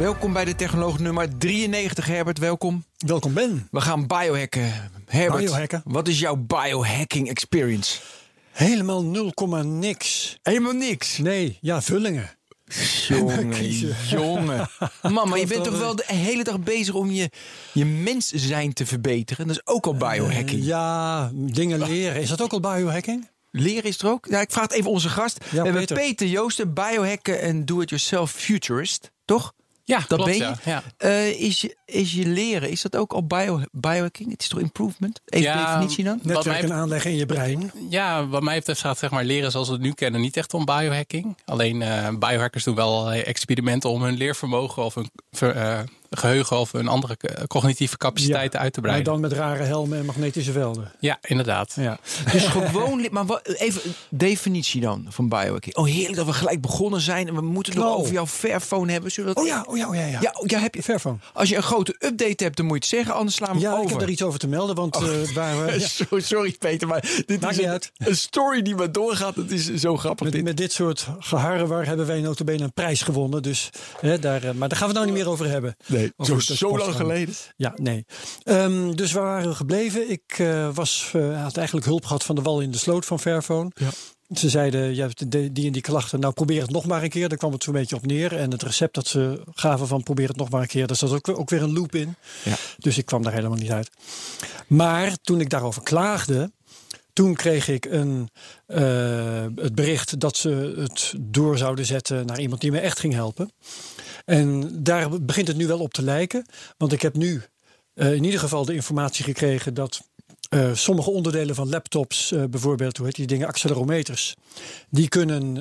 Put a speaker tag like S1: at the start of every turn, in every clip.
S1: Welkom bij de Technoloog nummer 93, Herbert. Welkom.
S2: Welkom Ben.
S1: We gaan biohacken. Herbert,
S2: Biohacken?
S1: wat is jouw biohacking experience?
S2: Helemaal 0, niks.
S1: Helemaal niks.
S2: Nee, ja, vullingen.
S1: Jongen, jongen. Man, maar je bent toch wel de hele dag bezig om je, je mens zijn te verbeteren? Dat is ook al biohacking.
S2: Eh, ja, dingen leren. Is dat ook al biohacking?
S1: Leren is er ook? Ja, ik vraag het even onze gast.
S2: Ja,
S1: We hebben
S2: Peter.
S1: Peter Joosten, biohacken en do-it-yourself futurist. Toch?
S3: Ja,
S1: Dat
S3: klopt,
S1: ben je.
S3: ja. Ja.
S1: Eh, is, je, is je leren, is dat ook al bio, biohacking? Het is toch improvement? Even
S3: Ja,
S1: definitie dan?
S3: Wat
S2: Netwerk
S3: mij-
S2: en aanleggen in je brein.
S3: Ja, wat mij betreft gaat zeg maar, leren zoals we het nu kennen niet echt om biohacking. Alleen eh, biohackers doen wel allerlei experimenten om hun leervermogen of hun ver- eh, geheugen of hun andere cognitieve capaciteiten uit te
S2: Maar
S3: breiden.
S2: dan met rare helmen en magnetische velden.
S3: Ja, inderdaad.
S2: Ja.
S1: Dus gewoon, maar wat, even definitie dan van biohacking. Oh, heerlijk dat we gelijk begonnen zijn en we moeten het nog
S2: Knal.
S1: over jouw Fairphone hebben. Zullen we dat
S2: Oh ja, oh ja, oh ja. ja.
S1: Ja, oh, ja, heb je,
S2: Fairphone.
S1: als je een grote update hebt, dan moet je het zeggen, anders slaan we
S2: Ja,
S1: het
S2: ik
S1: over.
S2: heb er iets over te melden, want
S1: Oh.
S2: eh, waar we, ja,
S1: Sorry, sorry, Peter, maar dit
S2: Maakt
S1: is een,
S2: uit.
S1: een story die maar doorgaat. Het is zo grappig.
S2: met,
S1: dit.
S2: met dit soort geharrewar hebben wij notabene een prijs gewonnen. Dus, hè, daar, eh, maar daar gaan we het nou niet meer over hebben.
S1: nee,
S2: Over
S1: zo, zo lang geleden.
S2: Ja, nee. Ehm, dus waar waren we gebleven? Ik eh, was, eh, had eigenlijk hulp gehad van de wal in de sloot van Fairphone.
S1: Ja.
S2: Ze zeiden, je hebt die en die klachten, nou probeer het nog maar een keer. Daar kwam het zo'n beetje op neer. En het recept dat ze gaven van probeer het nog maar een keer, daar zat ook, ook weer een loop in.
S1: Ja.
S2: Dus ik kwam daar helemaal niet uit. Maar toen ik daarover klaagde, toen kreeg ik een, eh, het bericht dat ze het door zouden zetten naar iemand die me echt ging helpen. En daar begint het nu wel op te lijken. Want ik heb nu eh, in ieder geval de informatie gekregen dat eh, sommige onderdelen van laptops, eh, bijvoorbeeld, hoe heet die dingen, accelerometers, die kunnen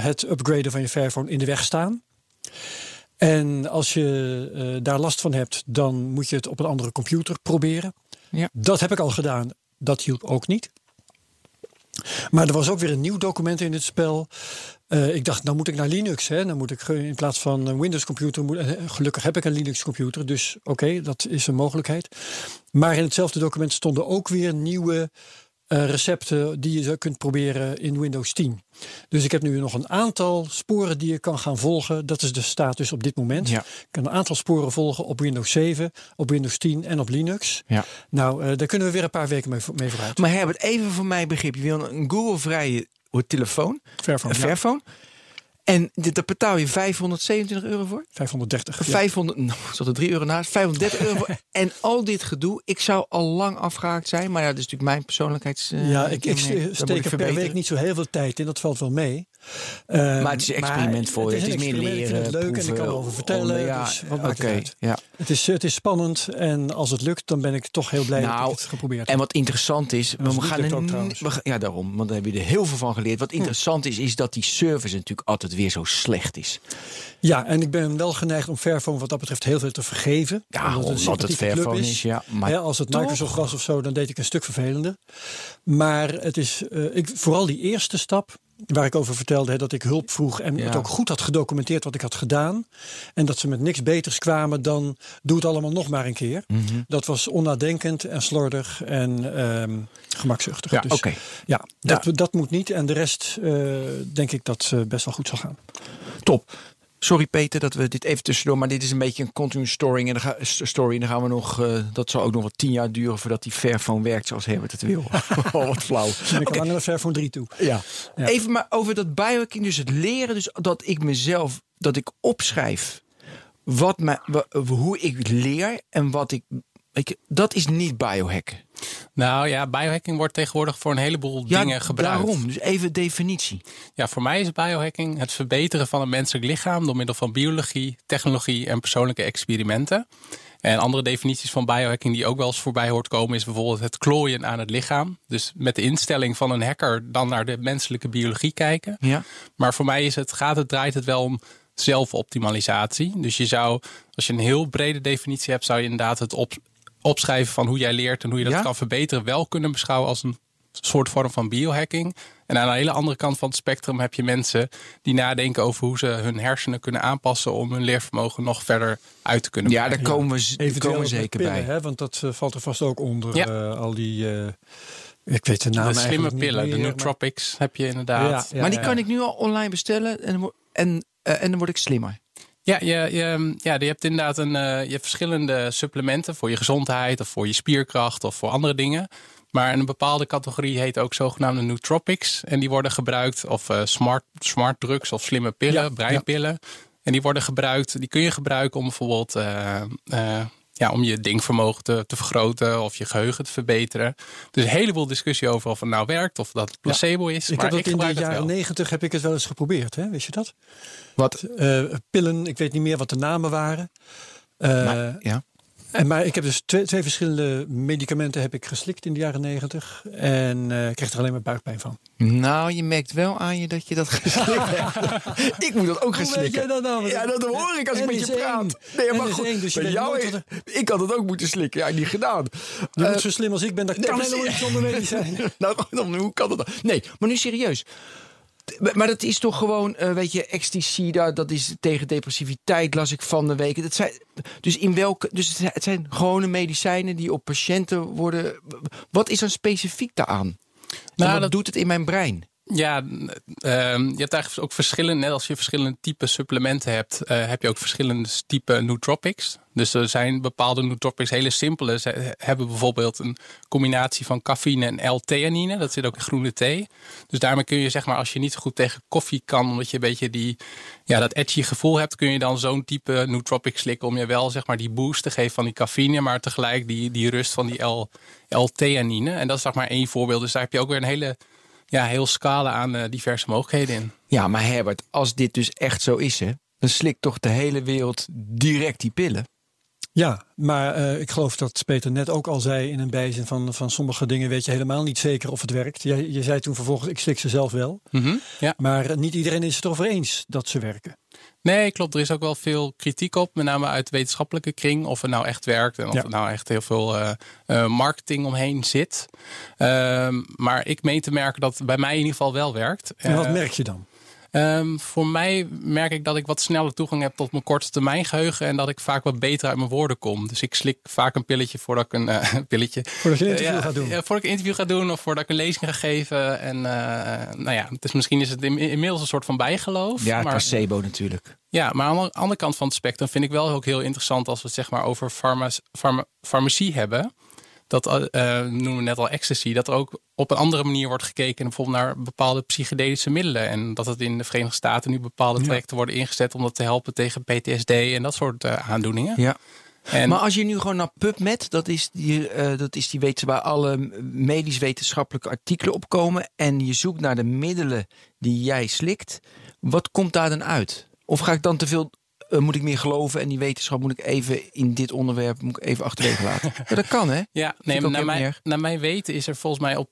S2: het upgraden van je Fairphone in de weg staan. En als je daar last van hebt, dan moet je het op een andere computer proberen.
S1: Ja.
S2: Dat heb ik al gedaan. Dat hielp ook niet. Maar er was ook weer een nieuw document in het spel. Eh, ik dacht, nou moet ik naar Linux. Hè? Dan moet ik ge- in plaats van een Windows computer. Moet, eh, gelukkig heb ik een Linux computer. Dus oké, dat is een mogelijkheid. Maar in hetzelfde document stonden ook weer nieuwe eh, recepten die je kunt proberen in Windows 10. Dus ik heb nu nog een aantal sporen die je kan gaan volgen. Dat is de status op dit moment.
S1: Ja.
S2: Ik kan een aantal sporen volgen op Windows 7, op Windows 10 en op Linux.
S1: Ja.
S2: Nou, eh, daar kunnen we weer een paar weken mee, mee vooruit.
S1: Maar Herbert, even voor mijn begrip. Je wil een Google-vrije telefoon,
S2: Fairphone,
S1: een
S2: ja.
S1: En dit, daar betaal je 527 euro voor?
S2: 530. ja.
S1: 500, nou, zat er 3 euro naast, 530 euro. voor. En al dit gedoe, ik zou al lang afgehaakt zijn. Maar ja, dat is natuurlijk mijn persoonlijkheids... eh,
S2: Ja, ik, ik
S1: dat moet
S2: steek er per week niet zo heel veel tijd in. Dat valt wel mee. Eh,
S1: Maar het is een experiment voor je.
S2: Het is,
S1: Het is
S2: een
S1: meer leren,
S2: Ik het leuk en ik kan erover vertellen.
S1: ja,
S2: dus wat maakt het
S1: ja.
S2: Het is, het is spannend en als het lukt, dan ben ik toch heel blij dat
S1: Nou,
S2: ik het geprobeerd heb.
S1: En wat interessant is, we gaan er
S2: ook
S1: we ja daarom, want daar heb je er heel veel van geleerd. Wat interessant is, is dat die service natuurlijk altijd weer zo slecht is.
S2: Ja, en ik ben wel geneigd om Fairphone wat dat betreft heel veel te vergeven.
S1: Ja,
S2: Omdat
S1: omdat het Fairphone is, ja, maar
S2: Hè, als het
S1: toch?
S2: Microsoft was of zo, dan deed ik een stuk vervelender. Maar het is eh, ik, vooral die eerste stap, waar ik over vertelde hè, dat ik hulp vroeg en
S1: Ja.
S2: het ook goed had gedocumenteerd wat ik had gedaan. En dat ze met niks beters kwamen dan doe het allemaal nog maar een keer.
S1: Mhm.
S2: Dat was onnadenkend en slordig en ehm, gemakzuchtig.
S1: Ja,
S2: dus, ja, dat, dat moet niet. En de rest eh, denk ik dat eh, best wel goed zal gaan.
S1: Top. Sorry Peter dat we dit even tussendoor, maar dit is een beetje een continue story. En dan, ga, story, en dan gaan we nog, eh, dat zal ook nog wat tien jaar duren voordat die Fairphone werkt zoals Herbert het wil. oh, wat flauw.
S2: Ik kan langer naar Fairphone 3 toe.
S1: Ja.
S2: Ja.
S1: Even maar over dat biohacking, dus het leren, dus dat ik mezelf, dat ik opschrijf wat wa- hoe ik leer en wat ik, ik dat is niet biohacken.
S3: Nou ja, biohacking wordt tegenwoordig voor een heleboel dingen gebruikt.
S1: daarom. Dus even definitie.
S3: Ja, voor mij is biohacking het verbeteren van het menselijk lichaam door middel van biologie, technologie en persoonlijke experimenten. En andere definities van biohacking die ook wel eens voorbij hoort komen, is bijvoorbeeld het klooien aan het lichaam. Dus met de instelling van een hacker dan naar de menselijke biologie kijken.
S1: Ja.
S3: Maar voor mij is het, gaat het, draait het wel om zelfoptimalisatie. Dus je zou, als je een heel brede definitie hebt, zou je inderdaad het op, opschrijven van hoe jij leert en hoe je dat
S1: Ja?
S3: kan verbeteren, wel kunnen beschouwen als een soort vorm van biohacking. En aan de hele andere kant van het spectrum heb je mensen die nadenken over hoe ze hun hersenen kunnen aanpassen om hun leervermogen nog verder uit te kunnen
S1: Ja,
S3: brengen.
S1: daar komen we, komen we zeker
S2: pillen,
S1: bij.
S2: Hè? Want dat eh, valt er vast ook onder.
S3: Ja.
S2: eh, al die, eh, ik weet de naam
S3: de slimme pillen, de
S2: maar-
S3: nootropics heb je inderdaad.
S2: Ja, ja,
S1: maar die
S2: ja.
S1: kan ik nu al online bestellen en, en, en dan word ik slimmer.
S3: Ja, je, je, ja, je hebt inderdaad een, eh, je hebt verschillende supplementen voor je gezondheid of voor je spierkracht of voor andere dingen. Maar een bepaalde categorie heet ook zogenaamde nootropics. En die worden gebruikt, of eh, smart, smart drugs of slimme pillen,
S2: Ja,
S3: breinpillen. En die worden gebruikt, die kun je gebruiken om bijvoorbeeld eh, ja, om je denkvermogen te, te vergroten of je geheugen te verbeteren. Dus een heleboel discussie over of het nou werkt of dat het placebo is.
S2: Ik
S3: maar
S2: heb dat
S3: ik
S2: in de jaren negentig heb ik het wel eens geprobeerd, hè? wist je dat?
S1: Wat?
S2: Eh, pillen, ik weet niet meer wat de namen waren. Eh,
S1: Maar- ja.
S2: En, maar ik heb dus twee, twee verschillende medicamenten heb ik geslikt in de jaren negentig. En eh, ik kreeg er alleen maar buikpijn van.
S1: Nou, je merkt wel aan je dat je dat geslikt hebt. ik moet dat ook
S2: Hoe weet jij dat nou?
S1: Ja, dat hoor ik als ik met je praat. Nee, maar goed,
S2: dus je
S1: jou,
S2: wat
S1: ik had het ook moeten slikken. Ja, niet gedaan.
S2: Je
S1: Eh,
S2: moet zo slim als ik ben, dat
S1: nee,
S2: kan helemaal niet zonder medicijnen.
S1: nou, dan- hoe kan dat dan? Nee, maar nu serieus. Maar dat is toch gewoon, eh, weet je, ecstasy, dat, dat is tegen depressiviteit, las ik van de week. Dat zijn, dus in welke, dus het zijn- gewone medicijnen die op patiënten worden. Wat is dan specifiek daaraan?
S3: Nou,
S1: wat
S3: dat-
S1: doet het in mijn brein?
S3: Ja, ehm, je hebt eigenlijk ook verschillende, net als je verschillende type supplementen hebt, eh, heb je ook verschillende type nootropics. Dus er zijn bepaalde nootropics, hele simpele. Ze hebben bijvoorbeeld een combinatie van cafeïne en L-theanine. Dat zit ook in groene thee. Dus daarmee kun je, zeg maar, als je niet goed tegen koffie kan, omdat je een beetje die, ja, dat edgy gevoel hebt, kun je dan zo'n type nootropic slikken om je wel, zeg maar, die boost te geven van die cafeïne, maar tegelijk die, die rust van die L-theanine. En dat is, zeg maar, één voorbeeld. Dus daar heb je ook weer een hele ja, heel scala aan eh, diverse mogelijkheden in.
S1: Ja, maar Herbert, als dit dus echt zo is, hè, dan slikt toch de hele wereld direct die pillen?
S2: Ja, maar eh, ik geloof dat Peter net ook al zei in een bijzin van, van sommige dingen weet je helemaal niet zeker of het werkt. Je, je zei toen vervolgens, ik slik ze zelf wel.
S3: Ja.
S2: Maar niet iedereen is het erover eens dat ze werken.
S3: Nee, klopt. Er is ook wel veel kritiek op, met name uit de wetenschappelijke kring, of het nou echt werkt en of
S2: Ja.
S3: er nou echt heel veel eh, eh, marketing omheen zit. Ehm, maar ik meen te merken dat het bij mij in ieder geval wel werkt.
S2: En wat
S3: Eh,
S2: merk je dan?
S3: Ehm, voor mij merk ik dat ik wat sneller toegang heb tot mijn korte termijn geheugen en dat ik vaak wat beter uit mijn woorden kom. Dus ik slik vaak een pilletje voordat ik een eh, pilletje.
S2: Voordat je een interview
S3: Ja,
S2: gaat doen.
S3: Ja, voordat ik een interview ga doen of voordat ik een lezing ga geven. En eh, nou ja, dus misschien is het in- inmiddels een soort van bijgeloof.
S1: Ja,
S3: maar,
S1: placebo natuurlijk.
S3: ja, maar aan de andere kant van het spectrum vind ik wel ook heel interessant als we het zeg maar over farma, farma, farmacie hebben. Dat eh, noemen we net al ecstasy, dat er ook op een andere manier wordt gekeken bijvoorbeeld naar bepaalde psychedelische middelen. En dat het in de Verenigde Staten nu bepaalde
S2: Ja.
S3: trajecten worden ingezet om dat te helpen tegen PTSD en dat soort eh, aandoeningen.
S1: Ja.
S3: En,
S1: Maar als je nu gewoon naar PubMed, dat is die, eh, dat is die weten waar alle medisch wetenschappelijke artikelen op komen. En je zoekt naar de middelen die jij slikt. Wat komt daar dan uit? Of ga ik dan te veel, eh, moet ik meer geloven en die wetenschap moet ik even in dit onderwerp moet ik even achterwege laten? ja, dat kan hè?
S3: Ja, nee, maar naar, mijn, naar mijn weten is er volgens mij op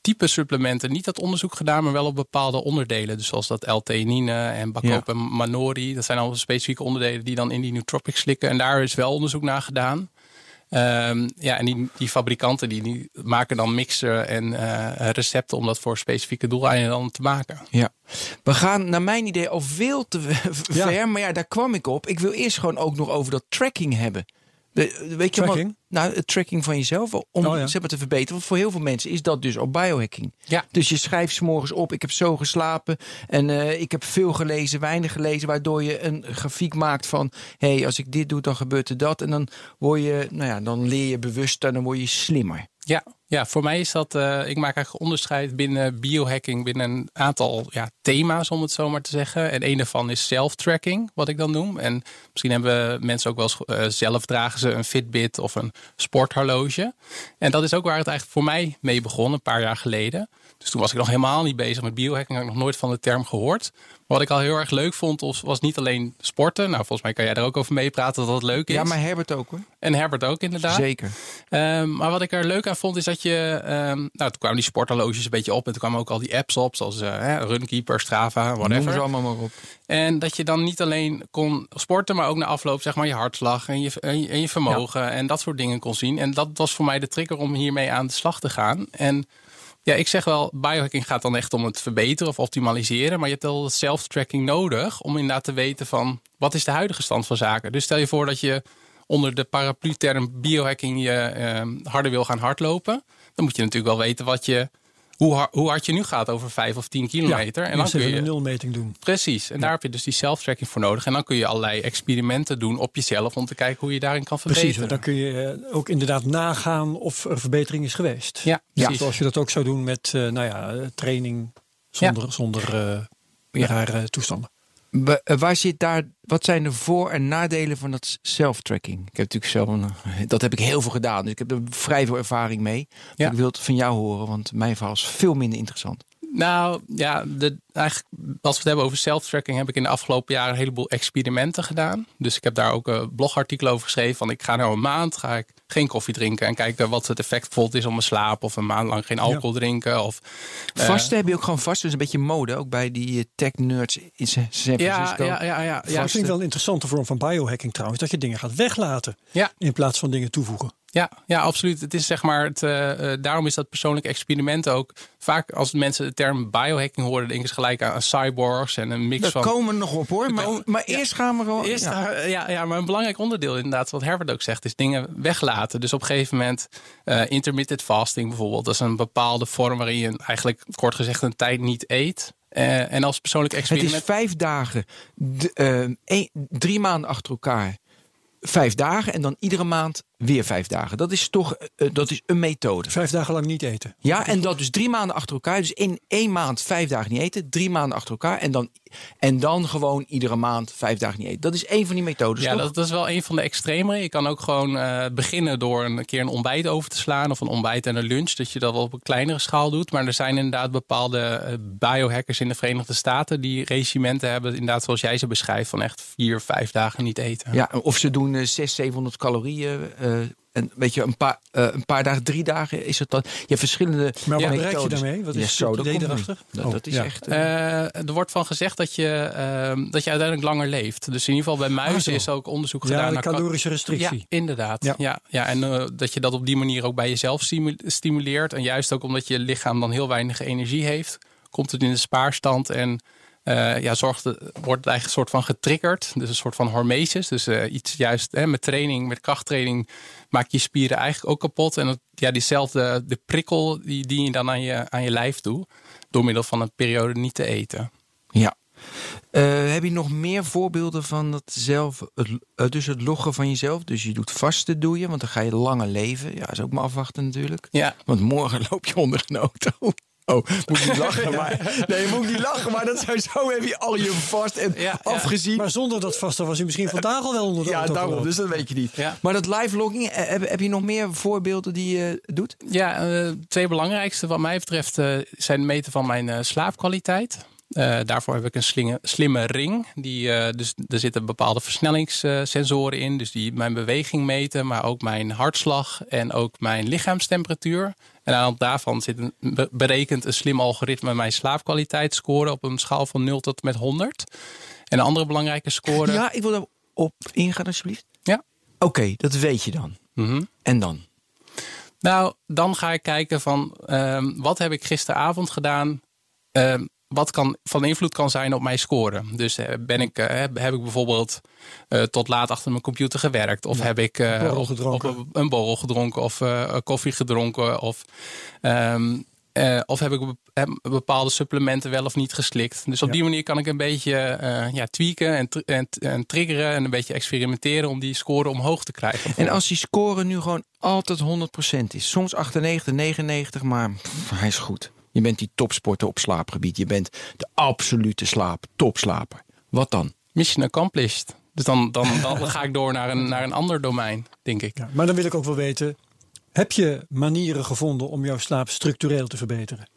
S3: type supplementen niet dat onderzoek gedaan, maar wel op bepaalde onderdelen. Dus zoals dat L-theanine en Bacopa en Manori. Dat zijn allemaal specifieke onderdelen die dan in die nootropics slikken. En daar is wel onderzoek naar gedaan. Ehm, ja, en die, die fabrikanten die, die maken dan mixen en eh, recepten om dat voor specifieke doeleinden dan te maken.
S1: Ja. We gaan naar mijn idee al veel te
S2: Ja.
S1: ver, maar ja, daar kwam ik op. Ik wil eerst gewoon ook nog over dat tracking hebben. De, weet je
S2: Tracking?
S1: Wat, nou, het tracking van jezelf om
S2: Oh ja.
S1: zeg maar, te verbeteren. Want voor heel veel mensen is dat dus al biohacking.
S3: Ja.
S1: Dus je schrijft 's morgens op, ik heb zo geslapen en eh, ik heb veel gelezen, weinig gelezen, waardoor je een grafiek maakt van, hé, hey, als ik dit doe, dan gebeurt er dat. En dan word je, nou ja, dan leer je bewuster, dan word je slimmer.
S3: Ja, ja, voor mij is dat. eh, ik maak eigenlijk onderscheid binnen biohacking binnen een aantal ja, thema's, om het zo maar te zeggen. En een daarvan is self-tracking, wat ik dan noem. En misschien hebben mensen ook wel eens eh, zelf dragen ze een Fitbit of een sporthorloge. En dat is ook waar het eigenlijk voor mij mee begon, een paar jaar geleden. Dus toen was ik nog helemaal niet bezig met biohacking, had ik nog nooit van de term gehoord. Maar wat ik al heel erg leuk vond, was, was niet alleen sporten. Nou, volgens mij kan jij daar ook over meepraten dat dat leuk is.
S1: Ja, maar Herbert ook hoor.
S3: En Herbert ook inderdaad.
S1: Zeker.
S3: Ehm, maar wat ik er leuk aan vond, is dat dat je, ehm, nou, toen kwamen die sporthorloges een beetje op en toen kwamen ook al die apps op, zoals uh, Runkeeper, Strava, whatever.
S1: Noem ze allemaal maar op.
S3: En dat je dan niet alleen kon sporten, maar ook na afloop zeg maar je hartslag en je, en je, vermogen en dat soort dingen kon zien. En dat was voor mij de trigger om hiermee aan de slag te gaan. En ja, ik zeg wel, biohacking gaat dan echt om het verbeteren of optimaliseren. Maar je hebt wel self-tracking nodig om inderdaad te weten van wat is de huidige stand van zaken. Dus stel je voor dat je onder de paraplu-term biohacking je eh, harder wil gaan hardlopen. Dan moet je natuurlijk wel weten wat je hoe, hard, hoe hard je nu gaat over 5 of 10 kilometer.
S2: en dan kun je een nulmeting doen.
S3: Precies. En daar heb je dus die self-tracking voor nodig. En dan kun je allerlei experimenten doen op jezelf om te kijken hoe je daarin kan verbeteren.
S2: Precies. Dan kun je eh, ook inderdaad nagaan of er verbetering is geweest.
S3: Ja,
S2: precies. Zoals je dat ook zou doen met uh, nou ja, training zonder, zonder uh, rare toestanden.
S1: Eh, waar zit daar, wat zijn de voor- en nadelen van dat self-tracking? Ik heb natuurlijk zelf een, dat heb ik heel veel gedaan, dus ik heb er vrij veel ervaring mee. Ik wil het van jou horen, want mijn verhaal is veel minder interessant.
S3: Nou ja, de, eigenlijk, als we het hebben over self-tracking, heb ik in de afgelopen jaren een heleboel experimenten gedaan. Dus ik heb daar ook een blogartikel over geschreven. Van ik ga nou een maand ga ik geen koffie drinken en kijken wat het effect bijvoorbeeld is op mijn slaap. Of een maand lang geen alcohol drinken. Of,
S1: uh, Vasten heb je ook gewoon vast, dus een beetje mode. Ook bij die eh, tech nerds in San Francisco.
S3: Ja, ja, ja. ja, ja.
S2: Dat vind ik wel een interessante vorm van biohacking trouwens. Dat je dingen gaat weglaten
S3: ja.
S2: in plaats van dingen toevoegen.
S3: Ja, ja, absoluut. Het is zeg maar het, uh, daarom is dat persoonlijke experiment ook. Vaak als mensen de term biohacking horen, denken ze gelijk aan, cyborgs en een mix
S1: Daar
S3: van.
S1: komen we nog op hoor. Maar, maar eerst gaan we gewoon.
S3: Eerst,
S1: ja.
S3: ja. Ja, maar een belangrijk onderdeel, inderdaad, wat Herbert ook zegt, is dingen weglaten. Dus op een gegeven moment uh, intermittent fasting bijvoorbeeld. Dat is een bepaalde vorm waarin je eigenlijk kort gezegd een tijd niet eet. En als persoonlijk experiment.
S1: Het is vijf dagen, een, drie maanden achter elkaar vijf dagen en dan iedere maand weer vijf dagen. Dat is toch uh, dat is een methode.
S2: Vijf dagen lang niet eten.
S1: Ja, en dat dus drie maanden achter elkaar. Dus in één maand vijf dagen niet eten, drie maanden achter elkaar en dan en dan gewoon iedere maand vijf dagen niet eten. Dat is één van die methodes.
S3: Ja,
S1: toch?
S3: dat, dat, is wel een van de extremere. Je kan ook gewoon uh, beginnen door een keer een ontbijt over te slaan of een ontbijt en een lunch. Dat je dat wel op een kleinere schaal doet. Maar er zijn inderdaad bepaalde biohackers in de Verenigde Staten die regimenten hebben, inderdaad zoals jij ze beschrijft, van echt vier, vijf dagen niet eten.
S1: Ja, of ze doen uh, 600, 700 calorieën. Uh, en weet je, een paar, uh, een paar dagen, drie dagen is het dan. Je hebt verschillende.
S2: Maar wat
S1: ja,
S2: bereik je daarmee? Wat is
S1: ja, zo,
S2: het idee erachter?
S1: Dat, oh, dat is
S3: ja.
S1: echt.
S3: Uh, er wordt van gezegd dat je, uh, dat je uiteindelijk langer leeft. Dus in ieder geval bij muizen ah, is ook onderzoek
S2: ja,
S3: gedaan
S2: naar calorische restrictie.
S3: Ja, inderdaad. Ja. Ja, ja, en uh, dat je dat op die manier ook bij jezelf stimuleert. En juist ook omdat je lichaam dan heel weinig energie heeft, komt het in de spaarstand en. Uh, ja, zorgt, wordt het eigenlijk een soort van getriggerd. Dus een soort van hormesis. Dus uh, iets juist hè, met training, met krachttraining, maak je spieren eigenlijk ook kapot. En dat, ja, diezelfde de prikkel die dien je dan aan je, aan je lijf toe. Door middel van een periode niet te eten.
S1: Ja. Uh, heb je nog meer voorbeelden van dat zelf, het, dus het loggen van jezelf? Dus je doet vasten, doe je, want dan ga je langer leven. Ja, is ook maar afwachten natuurlijk.
S3: Ja.
S1: Want morgen loop je onder een auto. Oh, moet je niet lachen, maar. Nee, je moet niet lachen, maar dat zou zo heb je al je vast en
S3: ja,
S1: afgezien.
S2: Ja. Maar zonder dat vasten was je misschien vandaag al wel onder de
S1: Ja,
S2: auto
S1: daarom, dus dat weet je niet.
S3: Ja.
S1: Maar dat live logging, heb, heb je nog meer voorbeelden die je doet?
S3: Ja, uh, twee belangrijkste wat mij betreft uh, zijn het meten van mijn uh, slaapkwaliteit. Uh, daarvoor heb ik een slinge, slimme ring. Die, uh, dus, er zitten bepaalde versnellingssensoren in. Dus die mijn beweging meten, maar ook mijn hartslag en ook mijn lichaamstemperatuur. En aan de hand daarvan zit een, berekent een slim algoritme mijn slaapkwaliteit scoren op een schaal van 0 tot met 100. En een andere belangrijke score.
S1: Ja, ik wil daarop ingaan alsjeblieft.
S3: Ja.
S1: Oké, okay, dat weet je dan.
S3: Mm -hmm.
S1: En dan?
S3: Nou, dan ga ik kijken van um, wat heb ik gisteravond gedaan. Um, wat kan, van invloed kan zijn op mijn score. Dus ben ik, uh, heb, heb ik bijvoorbeeld uh, tot laat achter mijn computer gewerkt. Of
S2: ja,
S3: heb ik uh,
S2: borrel gedronken.
S3: Op, op een borrel gedronken of koffie gedronken. Of, um, of heb ik bepaalde supplementen wel of niet geslikt. Dus op
S2: Ja.
S3: die manier kan ik een beetje ja, tweaken en, en, en triggeren. En een beetje experimenteren om die score omhoog te krijgen.
S1: En als die score nu gewoon altijd 100% is. Soms 98, 99, maar pff, hij is goed. Je bent die topsporter op slaapgebied. Je bent de absolute slaap, topslaper. Wat dan?
S3: Mission accomplished. Dus dan, dan, dan ga ik door naar een, naar een ander domein, denk ik.
S2: Ja, maar dan wil ik ook wel weten, heb je manieren gevonden om jouw slaap structureel te verbeteren?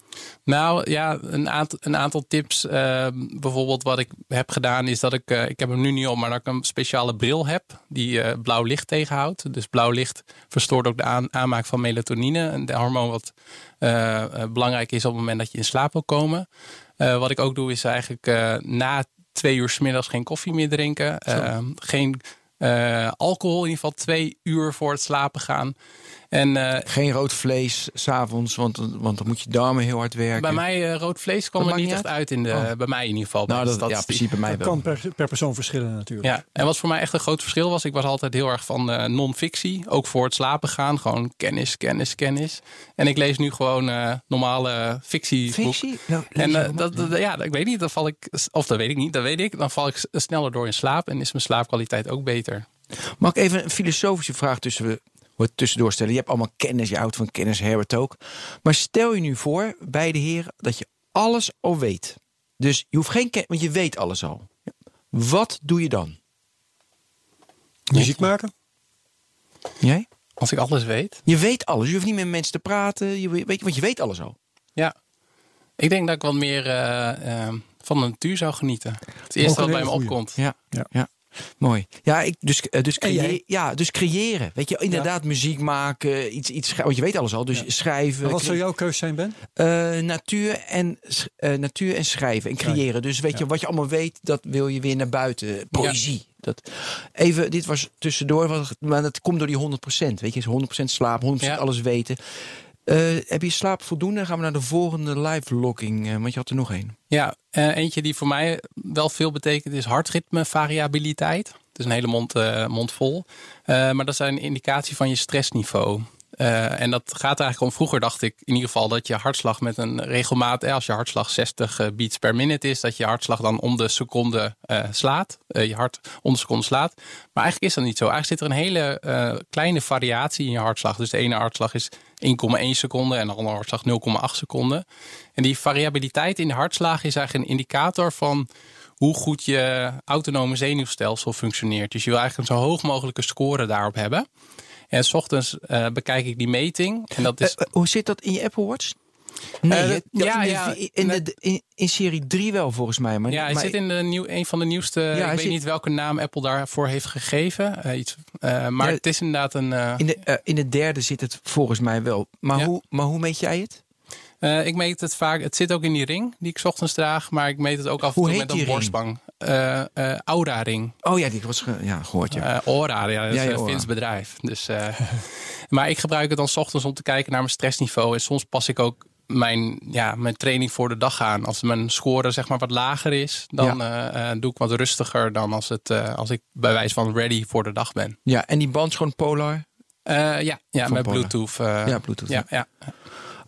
S3: Nou ja, een aantal, een aantal tips. Uh, bijvoorbeeld wat ik heb gedaan is dat ik, uh, ik heb hem nu niet op, maar dat ik een speciale bril heb die uh, blauw licht tegenhoudt. Dus blauw licht verstoort ook de aan, aanmaak van melatonine, de hormoon wat belangrijk is op het moment dat je in slaap wil komen. wat ik ook doe is eigenlijk na twee uur s middags geen koffie meer drinken. Ehm, geen alcohol, in ieder geval twee uur voor het slapen gaan.
S1: En, uh, Geen rood vlees s'avonds, want, want dan moet je darmen heel hard werken.
S3: Bij mij uh, rood vlees kwam er niet echt uit. in de, oh. bij mij in ieder geval.
S1: Nou, dat, ja, precies bij mij
S2: dat kan per, per, persoon verschillen natuurlijk.
S3: Ja, en wat voor mij echt een groot verschil was, ik was altijd heel erg van uh, non-fictie. Ook voor het slapen gaan, gewoon kennis, kennis, kennis. En ik lees nu gewoon normale fictie.
S1: Fictie? Nou,
S3: en dat, dat, ja, ik weet niet, dan val ik, of dat weet ik niet, dat weet ik. Dan val ik sneller door in slaap en is mijn slaapkwaliteit ook beter.
S1: Mag ik even een filosofische vraag tussen we wordt tussendoor stellen. Je hebt allemaal kennis, je houdt van kennis, Herbert ook. Maar stel je nu voor, beide heren, dat je alles al weet. Dus je hoeft geen kennis, want je weet alles al. Wat doe je dan?
S2: Muziek maken.
S1: Jij?
S3: Als ik alles weet?
S1: Je weet alles. Je hoeft niet met mensen te praten. Je weet, want je weet alles al.
S3: Ja. Ik denk dat ik wat meer uh, uh, van de natuur zou genieten. Het eerste wat bij me opkomt.
S1: Ja. ja. ja. Mooi. Ja, ik, dus, uh, dus, ja, dus creëren. Weet je, inderdaad muziek maken, iets, iets want je weet alles al. Dus schrijven.
S2: Maar wat zou jouw keus zijn, Ben?
S1: Uh, natuur, en, uh, natuur en schrijven en creëren. Dus weet je, wat je allemaal weet, dat wil je weer naar buiten. Poëzie. Dat, even, dit was tussendoor, maar dat komt door die 100%. Weet je, 100% slaap, 100% alles weten. Uh, heb je slaap voldoende? Dan gaan we naar de volgende live logging, uh, want je had er nog één.
S3: Ja, uh, eentje die voor mij wel veel betekent is hartritme variabiliteit. Het is een hele mond, mond vol. maar dat is een indicatie van je stressniveau. En dat gaat eigenlijk om, vroeger dacht ik in ieder geval dat je hartslag met een regelmaat, als je hartslag 60 beats per minute is, dat je hartslag dan om de seconde slaat, je hart om de seconde slaat. Maar eigenlijk is dat niet zo. Eigenlijk zit er een hele kleine variatie in je hartslag. Dus de ene hartslag is 1,1 seconde en de andere hartslag 0,8 seconden. En die variabiliteit in de hartslag is eigenlijk een indicator van hoe goed je autonome zenuwstelsel functioneert. Dus je wil eigenlijk een zo hoog mogelijke score daarop hebben. En s ochtends uh, bekijk ik die meting. En dat is...
S1: Uh, hoe zit dat in je Apple Watch? Nee, uh, ja, in, ja, in, de, in, in, serie 3 wel volgens mij. Maar,
S3: ja, hij
S1: maar
S3: zit in de nieuw, een van de nieuwste. Ja, ik weet zit... niet welke naam Apple daarvoor heeft gegeven. iets, maar ja, het is inderdaad een.
S1: in, de, in de derde zit het volgens mij wel. Maar, hoe, maar hoe meet jij het?
S3: Uh, ik meet het vaak, het zit ook in die ring die ik ochtends draag, maar ik meet het ook af en toe met een borstbang. Uh, uh, Aura ring.
S1: Oh ja, die was ge ja, gehoord. Ja.
S3: Aura, ja, dat is ja, een Fins bedrijf. Dus, maar ik gebruik het dan ochtends om te kijken naar mijn stressniveau. En soms pas ik ook mijn, ja, mijn training voor de dag aan. Als mijn score zeg maar wat lager is, dan ja. doe ik wat rustiger dan als, het, als ik bij wijze van ready voor de dag ben.
S1: Ja, en die band is gewoon polar?
S3: ja, ja met Bluetooth.
S1: ja, Bluetooth.
S3: Ja, ja.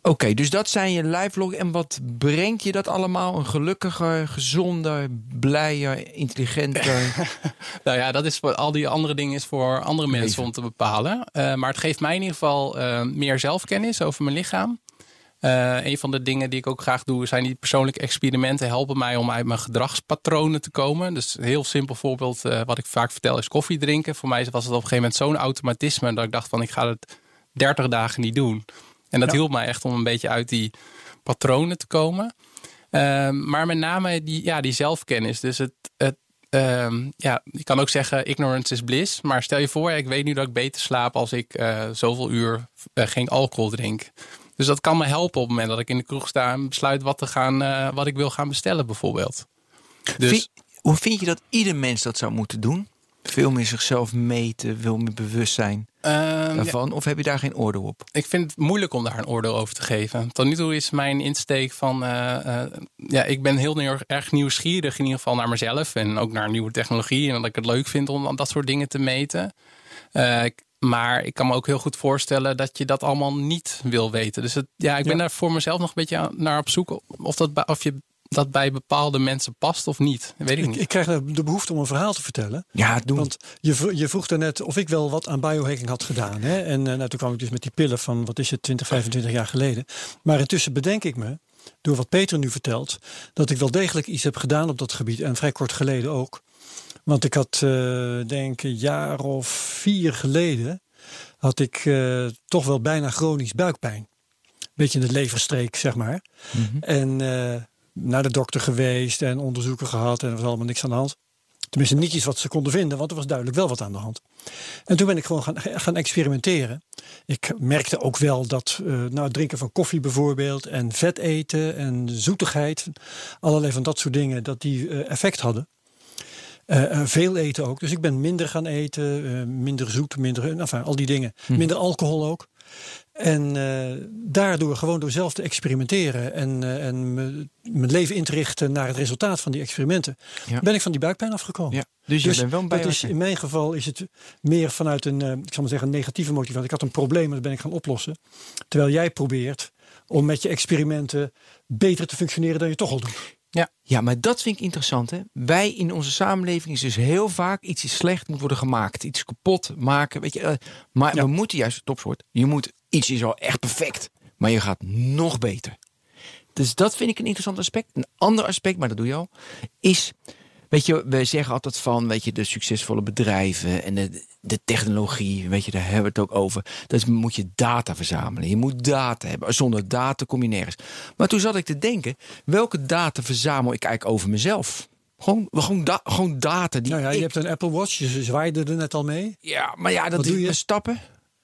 S1: Oké, okay, dus dat zijn je live. En wat brengt je dat allemaal? Een gelukkiger, gezonder, blijer, intelligenter?
S3: nou ja, dat is voor al die andere dingen is voor andere mensen om te bepalen. Maar het geeft mij in ieder geval meer zelfkennis over mijn lichaam. Uh, een van de dingen die ik ook graag doe, zijn die persoonlijke experimenten helpen mij om uit mijn gedragspatronen te komen. Dus een heel simpel voorbeeld wat ik vaak vertel is koffie drinken. Voor mij was het op een gegeven moment zo'n automatisme dat ik dacht van ik ga het 30 dagen niet doen. En dat hielp mij echt om een beetje uit die patronen te komen. Um, maar met name die, ja, die zelfkennis. Dus het, het um, ja, je kan ook zeggen ignorance is bliss. Maar stel je voor, ik weet nu dat ik beter slaap als ik uh, zoveel uur uh, geen alcohol drink. Dus dat kan me helpen op het moment dat ik in de kroeg sta en besluit wat, te gaan, uh, wat ik wil gaan bestellen bijvoorbeeld.
S1: Dus, vind, hoe vind je dat ieder mens dat zou moeten doen? Veel meer zichzelf meten, veel meer bewust zijn daarvan? Ja. Of heb je daar geen oordeel op?
S3: Ik vind het moeilijk om daar een oordeel over te geven. Tot nu toe is mijn insteek van... Uh, uh, ja, ik ben heel erg, erg nieuwsgierig in ieder geval naar mezelf. En ook naar nieuwe technologie. En dat ik het leuk vind om dat soort dingen te meten. Uh, maar ik kan me ook heel goed voorstellen dat je dat allemaal niet wil weten. Dus het, ja, ik ben ja. daar voor mezelf nog een beetje naar op zoek. Of, dat, of je dat bij bepaalde mensen past of niet. Weet ik, niet.
S2: Ik, krijg de behoefte om een verhaal te vertellen.
S1: Ja, doe
S2: Want je, je vroeg daarnet of ik wel wat aan biohacking had gedaan. Hè? En uh, nou, toen kwam ik dus met die pillen van, wat is het, 20, 25 jaar geleden. Maar intussen bedenk ik me, door wat Peter nu vertelt, dat ik wel degelijk iets heb gedaan op dat gebied. En vrij kort geleden ook. Want ik had, uh, denk een jaar of vier geleden, had ik uh, toch wel bijna chronisch buikpijn beetje in de leverstreek, zeg maar. En eh, naar de dokter geweest en onderzoeken gehad en er was allemaal niks aan de hand. Tenminste, niet iets wat ze konden vinden, want er was duidelijk wel wat aan de hand. En toen ben ik gewoon gaan, gaan experimenteren. Ik merkte ook wel dat uh, nou, het drinken van koffie bijvoorbeeld en vet eten en zoetigheid, allerlei van dat soort dingen, dat die uh, effect hadden. Uh, veel eten ook. Dus ik ben minder gaan eten, minder zoet, minder, enfin, al die dingen. Hm. Minder alcohol ook. En uh, daardoor, gewoon door zelf te experimenteren en, uh, en mijn leven in te richten naar het resultaat van die experimenten, ja. ben ik van die buikpijn afgekomen.
S1: Ja. Dus, dus wel
S2: is, in mijn geval is het meer vanuit een, uh, ik zal maar zeggen, een negatieve motivatie. Ik had een probleem en dat ben ik gaan oplossen. Terwijl jij probeert om met je experimenten beter te functioneren dan je toch al doet.
S1: Ja. ja, maar dat vind ik interessant. Hè? Wij in onze samenleving is dus heel vaak iets is slecht moet worden gemaakt. Iets kapot maken. Weet je, uh, maar ja. we moeten juist topsoort. Je moet iets is al echt perfect, maar je gaat nog beter. Dus dat vind ik een interessant aspect. Een ander aspect, maar dat doe je al, is. Weet je, we zeggen altijd van, weet je, de succesvolle bedrijven en de, de technologie, weet je, daar hebben we het ook over. Dus moet je data verzamelen. Je moet data hebben. Zonder data kom je nergens. Maar toen zat ik te denken, welke data verzamel ik eigenlijk over mezelf? Gewoon, gewoon, da gewoon data. Die
S2: nou ja, je
S1: ik...
S2: hebt een Apple Watch, je zwaaide er net al mee.
S1: Ja, maar ja, dat doe je stappen.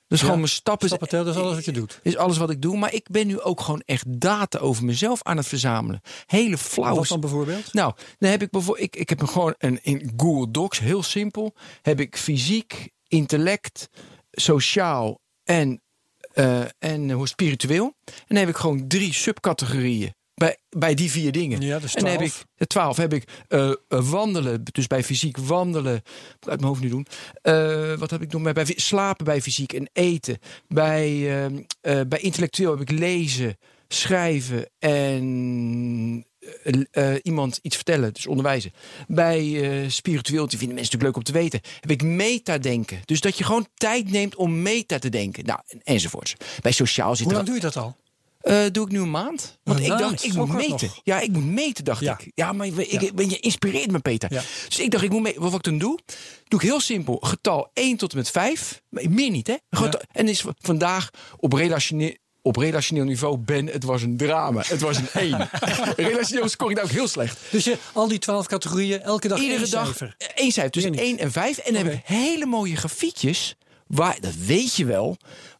S1: Dus
S2: ja,
S1: gewoon mijn stappen.
S2: Stappen tellen, dat is alles wat je doet.
S1: Is alles wat ik doe. Maar ik ben nu ook gewoon echt data over mezelf aan het verzamelen. Hele flauw.
S2: Wat dan bijvoorbeeld?
S1: Nou, dan heb ik bijvoorbeeld. Ik, ik heb gewoon een, in Google Docs, heel simpel. Heb ik fysiek, intellect, sociaal en, uh, en hoe spiritueel. En dan heb ik gewoon drie subcategorieën bij, bij die vier dingen.
S2: Ja, dus
S1: en heb ik de twaalf heb ik uh, wandelen, dus bij fysiek wandelen, moet ik uit mijn hoofd nu doen. Uh, wat heb ik nog bij, bij slapen bij fysiek en eten. Bij, uh, bij intellectueel heb ik lezen, schrijven en iemand iets vertellen, dus onderwijzen. Bij spiritueel, die vinden mensen natuurlijk leuk om te weten, heb ik metadenken. Dus dat je gewoon tijd neemt om meta te denken. Nou, enzovoorts. Bij sociaal zit
S2: Hoe lang doe je dat al?
S1: Uh, doe ik nu een maand. Want ik dacht, ik moet meten.
S2: Nog.
S1: Ja, ik moet meten, dacht
S2: Ja.
S1: ik. Ja, maar ik,
S2: Ja.
S1: ben je inspireert me, Peter.
S2: Ja.
S1: Dus ik dacht, ik moet. Wat ik dan doe, doe ik heel simpel. Getal 1 tot en met 5. Meer niet, hè? Getal- En is vandaag op relationeel, op relationeel niveau ben, het was een drama. Het was een 1. relationeel scoor ik daar ook heel slecht.
S2: Dus je, al die twaalf categorieën, elke dag
S1: Iedere
S2: één
S1: dag
S2: cijfer.
S1: één cijfer. Dus
S2: Meer niet.
S1: 1 en 5. En dan heb ik hele mooie grafietjes. Waar, dat weet je wel.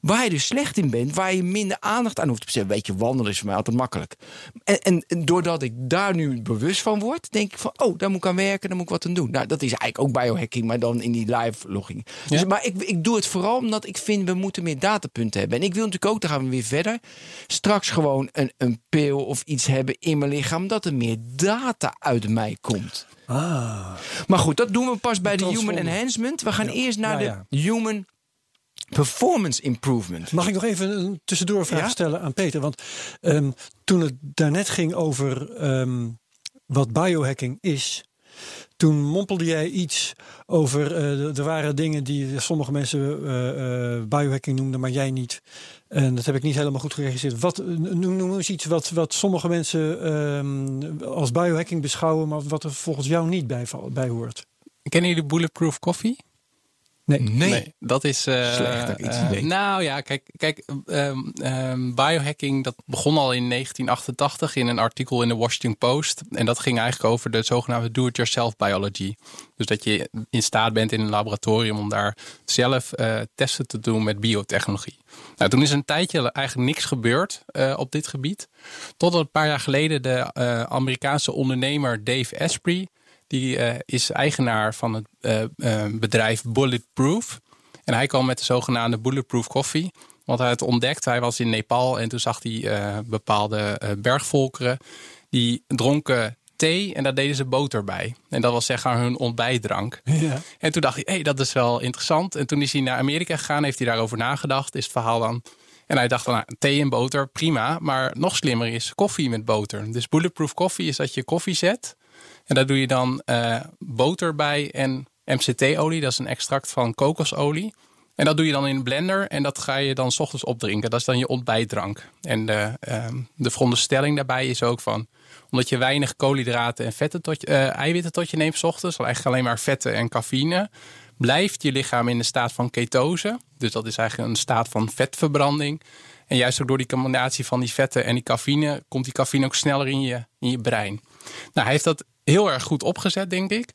S1: Waar je dus slecht in bent. Waar je minder aandacht aan hoeft te besteden. Weet je, wandelen is voor mij altijd makkelijk. En, en, en doordat ik daar nu bewust van word. Denk ik van, oh, daar moet ik aan werken. Daar moet ik wat aan doen. Nou, dat is eigenlijk ook biohacking. Maar dan in die live logging. Dus,
S3: Ja.
S1: maar ik, ik doe het vooral omdat ik vind. We moeten meer datapunten hebben. En ik wil natuurlijk ook, daar gaan we weer verder. Straks gewoon een, een pil of iets hebben in mijn lichaam. Dat er meer data uit mij komt.
S2: Ah,
S1: Maar goed, dat doen we pas bij de human enhancement. We gaan
S2: Ja.
S1: eerst naar
S2: Ja,
S1: de human performance improvement.
S2: Mag ik nog even een tussendoor vraag
S1: Ja?
S2: stellen aan Peter? Want ehm, toen het daarnet ging over ehm, wat biohacking is, toen mompelde jij iets over. eh, er waren dingen die sommige mensen eh, eh, biohacking noemden, maar jij niet. En dat heb ik niet helemaal goed geregistreerd. Wat, noem, noem eens iets wat, wat sommige mensen ehm, als biohacking beschouwen, maar wat er volgens jou niet bij, bij hoort.
S3: Kennen jullie Bulletproof Coffee?
S2: Nee.
S1: Nee.
S3: dat is. eh,
S1: Slecht dat ik iets
S3: eh,
S1: weet.
S3: nou ja, kijk, kijk ehm, ehm, biohacking dat begon al in 1988 in een artikel in de Washington Post. En dat ging eigenlijk over de zogenaamde do-it-yourself biology. Dus dat je in staat bent in een laboratorium om daar zelf eh, testen te doen met biotechnologie. Nou, toen is een tijdje eigenlijk niks gebeurd eh, op dit gebied. Totdat een paar jaar geleden de eh, Amerikaanse ondernemer Dave Asprey die eh, is eigenaar van het eh, eh, bedrijf Bulletproof. En hij kwam met de zogenaamde Bulletproof Coffee. Want hij had ontdekt, hij was in Nepal en toen zag hij bepaalde bergvolkeren. Die dronken thee en daar deden ze boter bij. En dat was zeg maar hun ontbijtdrank.
S2: Ja.
S3: En toen dacht hij, hé, hey, dat is wel interessant. En toen is hij naar Amerika gegaan, heeft hij daarover nagedacht, is het verhaal dan. En hij dacht van, nou, thee en boter, prima. Maar nog slimmer is koffie met boter. Dus bulletproof koffie is dat je koffie zet. En daar doe je dan eh, boter bij en MCT-olie. Dat is een extract van kokosolie. En dat doe je dan in een blender en dat ga je dan 's ochtends opdrinken. Dat is dan je ontbijtdrank. En de, ehm, de veronderstelling daarbij is ook van... omdat je weinig koolhydraten en vetten tot je, eh, eiwitten tot je neemt 's ochtends... eigenlijk alleen maar vetten en cafeïne... blijft je lichaam in de staat van ketose. Dus dat is eigenlijk een staat van vetverbranding. En juist ook door die combinatie van die vetten en die cafeïne, komt die cafeïne ook sneller in je, in je brein. Nou, hij heeft dat heel erg goed opgezet, denk ik.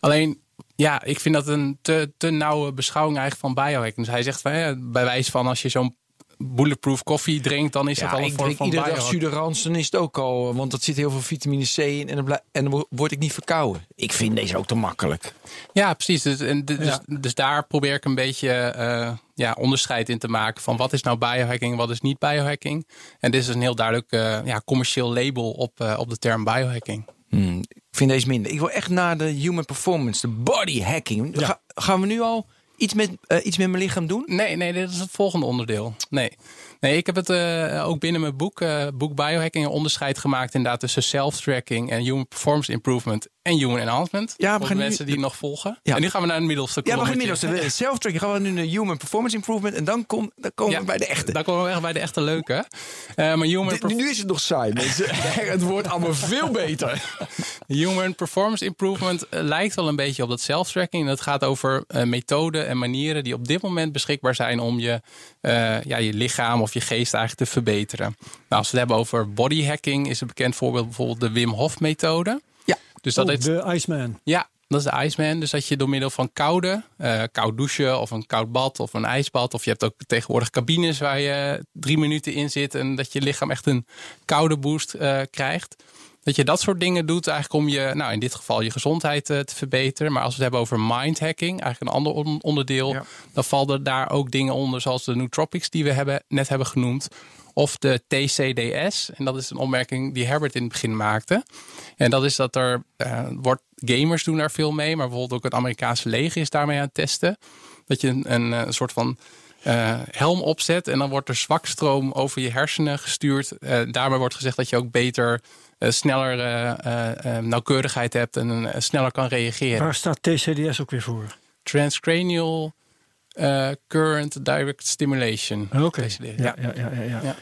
S3: Alleen, ja, ik vind dat een te, te nauwe beschouwing eigenlijk van biohacking. Dus hij zegt van, ja, bij wijze van als je zo'n bulletproof koffie drinkt, dan is dat al een vorm van
S1: iedere dag. Suderans, dan is het ook al, want dat zit heel veel vitamine C in en dan, en dan word ik niet verkouden. Ik vind deze ook te makkelijk.
S3: Ja, precies. Dus, en, dus,
S2: Ja.
S3: dus daar probeer ik een beetje eh, ja, onderscheid in te maken van wat is nou biohacking en wat is niet biohacking. En dit is een heel duidelijk eh, ja, commercieel label op, eh, op de term biohacking.
S1: Hmm, ik vind deze minder. Ik wil echt naar de human performance, de body hacking.
S2: Ja.
S1: Ga- gaan we nu al iets met, eh, iets met mijn lichaam doen?
S3: Nee, nee, dit is het volgende onderdeel. Nee. Nee, ik heb het eh, ook binnen mijn boek, eh, boek Biohacking, een onderscheid gemaakt inderdaad tussen self-tracking en human performance improvement en human enhancement.
S1: Ja, we gaan nu-
S3: mensen die het nog volgen.
S1: Ja.
S3: En nu gaan we naar het middelste
S1: Ja, we gaan de self-tracking. Gaan we nu naar human performance improvement en dan, kom, dan komen we bij de echte.
S3: Daar komen we echt bij de echte leuke. Eh, maar human,
S1: nu is het nog saai, mensen. het wordt allemaal veel beter.
S3: human performance improvement eh, lijkt wel een beetje op dat self-tracking. Het gaat over eh, methoden en manieren die op dit moment beschikbaar zijn om je, ja, je lichaam of je geest eigenlijk te verbeteren. Nou, als we het hebben over body hacking, is een bekend voorbeeld bijvoorbeeld de Wim Hof methode. Dus dat
S2: Oh,
S3: heeft,
S2: de Iceman.
S3: ja, dat is de Iceman. Dus dat je door middel van koude, eh, koud douchen of een koud bad of een ijsbad. Of je hebt ook tegenwoordig cabines waar je drie minuten in zit. En dat je lichaam echt een koude boost eh, krijgt. Dat je dat soort dingen doet eigenlijk om je, nou in dit geval je gezondheid eh, te verbeteren. Maar als we het hebben over mindhacking, eigenlijk een ander on- onderdeel.
S1: Ja.
S3: Dan vallen daar ook dingen onder zoals de nootropics die we hebben, net hebben genoemd. Of de TCDS. En dat is een opmerking die Herbert in het begin maakte. En dat is dat er eh, wordt, gamers doen daar veel mee, maar bijvoorbeeld ook het Amerikaanse leger is daarmee aan het testen. Dat je een, een, eh, soort van eh, helm opzet en dan wordt er zwakstroom over je hersenen gestuurd. Daarmee wordt gezegd dat je ook beter, sneller nauwkeurigheid hebt en sneller kan reageren.
S2: Waar staat TCDS ook weer voor?
S3: Transcranial eh, Current Direct Stimulation.
S2: Oké. Ja, ja, ja, ja, ja.
S3: Ja.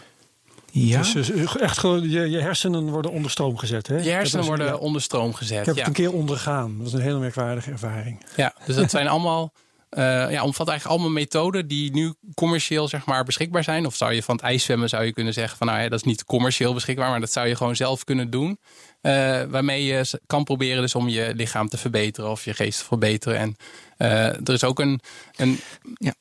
S1: Ja.
S2: Dus, dus echt gewoon, je, je hersenen worden onder stroom gezet. Hè?
S3: Je hersenen worden
S2: ja,
S3: onder stroom gezet.
S2: Ik heb
S3: ja.
S2: het een keer ondergaan. Dat was een hele merkwaardige ervaring.
S3: Ja, dus dat zijn allemaal, eh ja, omvat eigenlijk allemaal methoden die nu commercieel zeg maar beschikbaar zijn. Of zou je van het ijszwemmen zou je kunnen zeggen van nou ja, dat is niet commercieel beschikbaar, maar dat zou je gewoon zelf kunnen doen. Eh, waarmee je kan proberen dus om je lichaam te verbeteren of je geest te verbeteren. En eh, er is ook een, een
S1: Ja.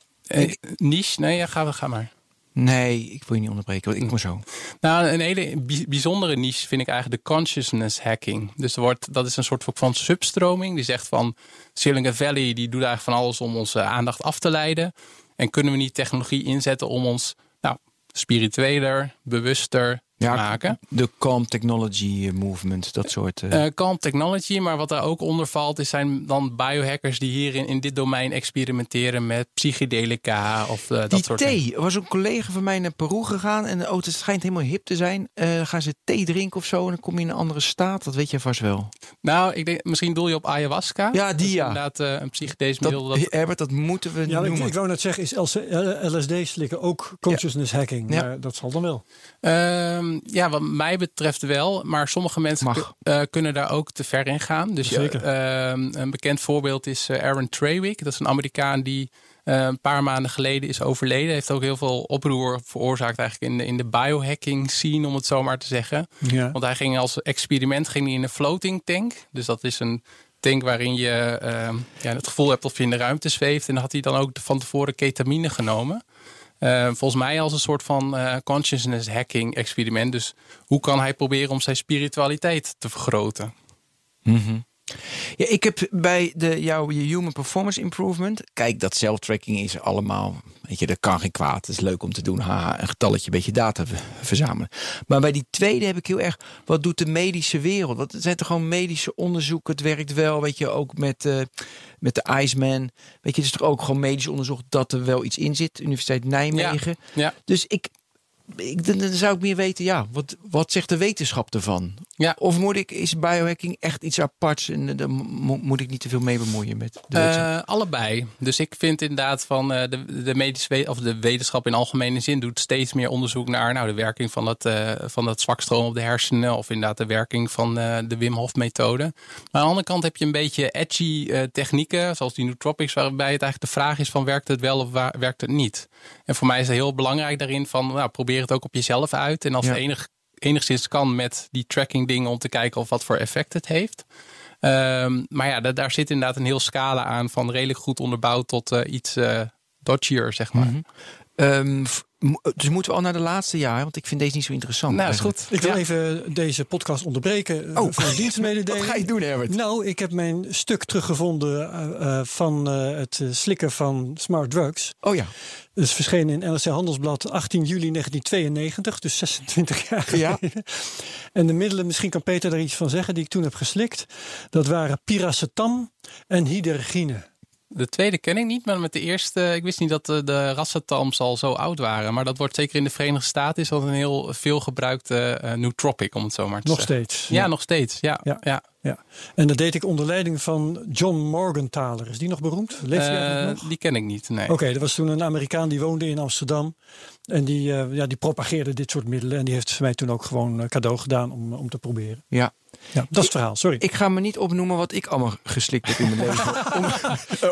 S3: niche. Nee, ja, ga, ga maar.
S1: Nee, ik wil je niet onderbreken, want ik kom zo.
S3: Nou, een hele bij- bijzondere niche vind ik eigenlijk de consciousness hacking. Dus er wordt, dat is een soort van substroming. Die zegt van Silicon Valley die doet eigenlijk van alles om onze aandacht af te leiden. En kunnen we niet technologie inzetten om ons nou, spiritueler, bewuster te
S1: Ja,
S3: maken?
S1: De Calm Technology eh, Movement, dat soort... eh,
S3: Eh calm technology, maar wat daar ook onder valt, is zijn dan biohackers die hier in, in dit domein experimenteren met psychedelica of
S1: die
S3: dat soort
S1: thee. Er was een collega van mij naar Peru gegaan en oh, het schijnt helemaal hip te zijn. Eh, dan gaan ze thee drinken of zo en dan kom je in een andere staat. Dat weet je vast wel.
S3: Nou, ik denk, misschien doel je op ayahuasca.
S1: Ja, die ja.
S3: Inderdaad, eh, een psychedelisch
S1: Dat,
S3: middel. Dat,
S1: Herbert, dat moeten we
S2: Ja, ik,
S1: noemen.
S2: ik wou net zeggen, is LSD slikken ook consciousness hacking?
S1: Ja.
S2: Maar dat zal dan wel.
S3: Ehm, ja, wat mij betreft wel. Maar sommige mensen eh, kunnen daar ook te ver in gaan. Dus
S2: Zeker.
S3: ehm, een bekend voorbeeld is eh, Aaron Trawick. Dat is een Amerikaan die eh, een paar maanden geleden is overleden. Heeft ook heel veel oproer veroorzaakt eigenlijk in de, in de biohacking scene, om het zo maar te zeggen.
S2: Ja.
S3: Want hij ging als experiment ging hij in een floating tank. Dus dat is een tank waarin je ehm, ja, het gevoel hebt of je in de ruimte zweeft. En dan had hij dan ook van tevoren ketamine genomen. Eh, volgens mij als een soort van eh, consciousness hacking experiment. Dus hoe kan hij proberen om zijn spiritualiteit te vergroten?
S1: Mhm. Ja, ik heb bij de, jouw Human Performance Improvement. Kijk, dat self-tracking is allemaal. Weet je, dat kan geen kwaad. Het is leuk om te doen. Haha, een getalletje, een beetje data verzamelen. Maar bij die tweede heb ik heel erg. Wat doet de medische wereld? Want het zijn toch gewoon medische onderzoeken. Het werkt wel. Weet je, ook met, eh, met de Iceman. Weet je, het is toch ook gewoon medisch onderzoek dat er wel iets in zit. Universiteit Nijmegen.
S3: Ja.
S1: Dus ik ik, dan, dan zou ik meer weten, ja, wat, wat zegt de wetenschap ervan?
S3: Ja.
S1: Of moet ik, is biohacking echt iets aparts en eh, daar mo- moet ik niet te veel mee bemoeien met de?
S3: Eh, allebei. Dus ik vind inderdaad van eh, de, de, medische of de wetenschap in algemene zin doet steeds meer onderzoek naar nou, de werking van dat, eh van dat zwakstroom op de hersenen. Of inderdaad de werking van de Wim Hof methode. Maar aan de andere kant heb je een beetje edgy technieken, zoals die nootropics, waarbij het eigenlijk de vraag is van werkt het wel of werkt het niet. En voor mij is het heel belangrijk daarin van nou, probeer het ook op jezelf uit. En als
S1: Ja.
S3: het enig, enigszins kan met die tracking dingen om te kijken of wat voor effect het heeft. Ehm, maar ja, da- daar zit inderdaad een heel scala aan van redelijk goed onderbouwd tot eh, iets eh dodgier, zeg maar.
S1: F- mo- dus moeten we al naar de laatste jaar, want ik vind deze niet zo interessant.
S3: Nou, is goed.
S2: Ik wil
S3: Ja.
S2: even deze podcast onderbreken eh,
S1: Oh.
S2: voor een dienstmededeling.
S1: Wat ga je doen, Herbert?
S2: Nou, ik heb mijn stuk teruggevonden eh, eh, van eh, het eh, slikken van smart drugs.
S1: Oh ja.
S2: Het is verschenen in NRC Handelsblad 18 juli 1992, dus 26 jaar
S1: Ja.
S2: geleden. En de middelen, misschien kan Peter daar iets van zeggen, die ik toen heb geslikt. Dat waren piracetam en hydergine.
S3: De tweede ken ik niet, maar met de eerste, ik wist niet dat de, de al zo oud waren. Maar dat wordt zeker in de Verenigde Staten is dat een heel veel gebruikte eh nootropic, om het zo maar te
S2: Nog
S3: zeggen.
S2: steeds.
S3: Ja, nog steeds. Ja,
S2: Ja.
S3: ja.
S2: Ja. En dat deed ik onder leiding van John Morgenthaler. Is die nog beroemd? Leeft hij
S3: Eh,
S2: nog?
S3: die ken ik niet. Nee.
S2: Oké, er was toen een Amerikaan die woonde in Amsterdam. En die, eh, ja, die propageerde dit soort middelen. En die heeft mij toen ook gewoon eh, cadeau gedaan om, om te proberen.
S1: ja.
S2: Ja, dat is het verhaal, sorry.
S1: Ik ga me niet opnoemen wat ik allemaal geslikt heb in mijn leven. om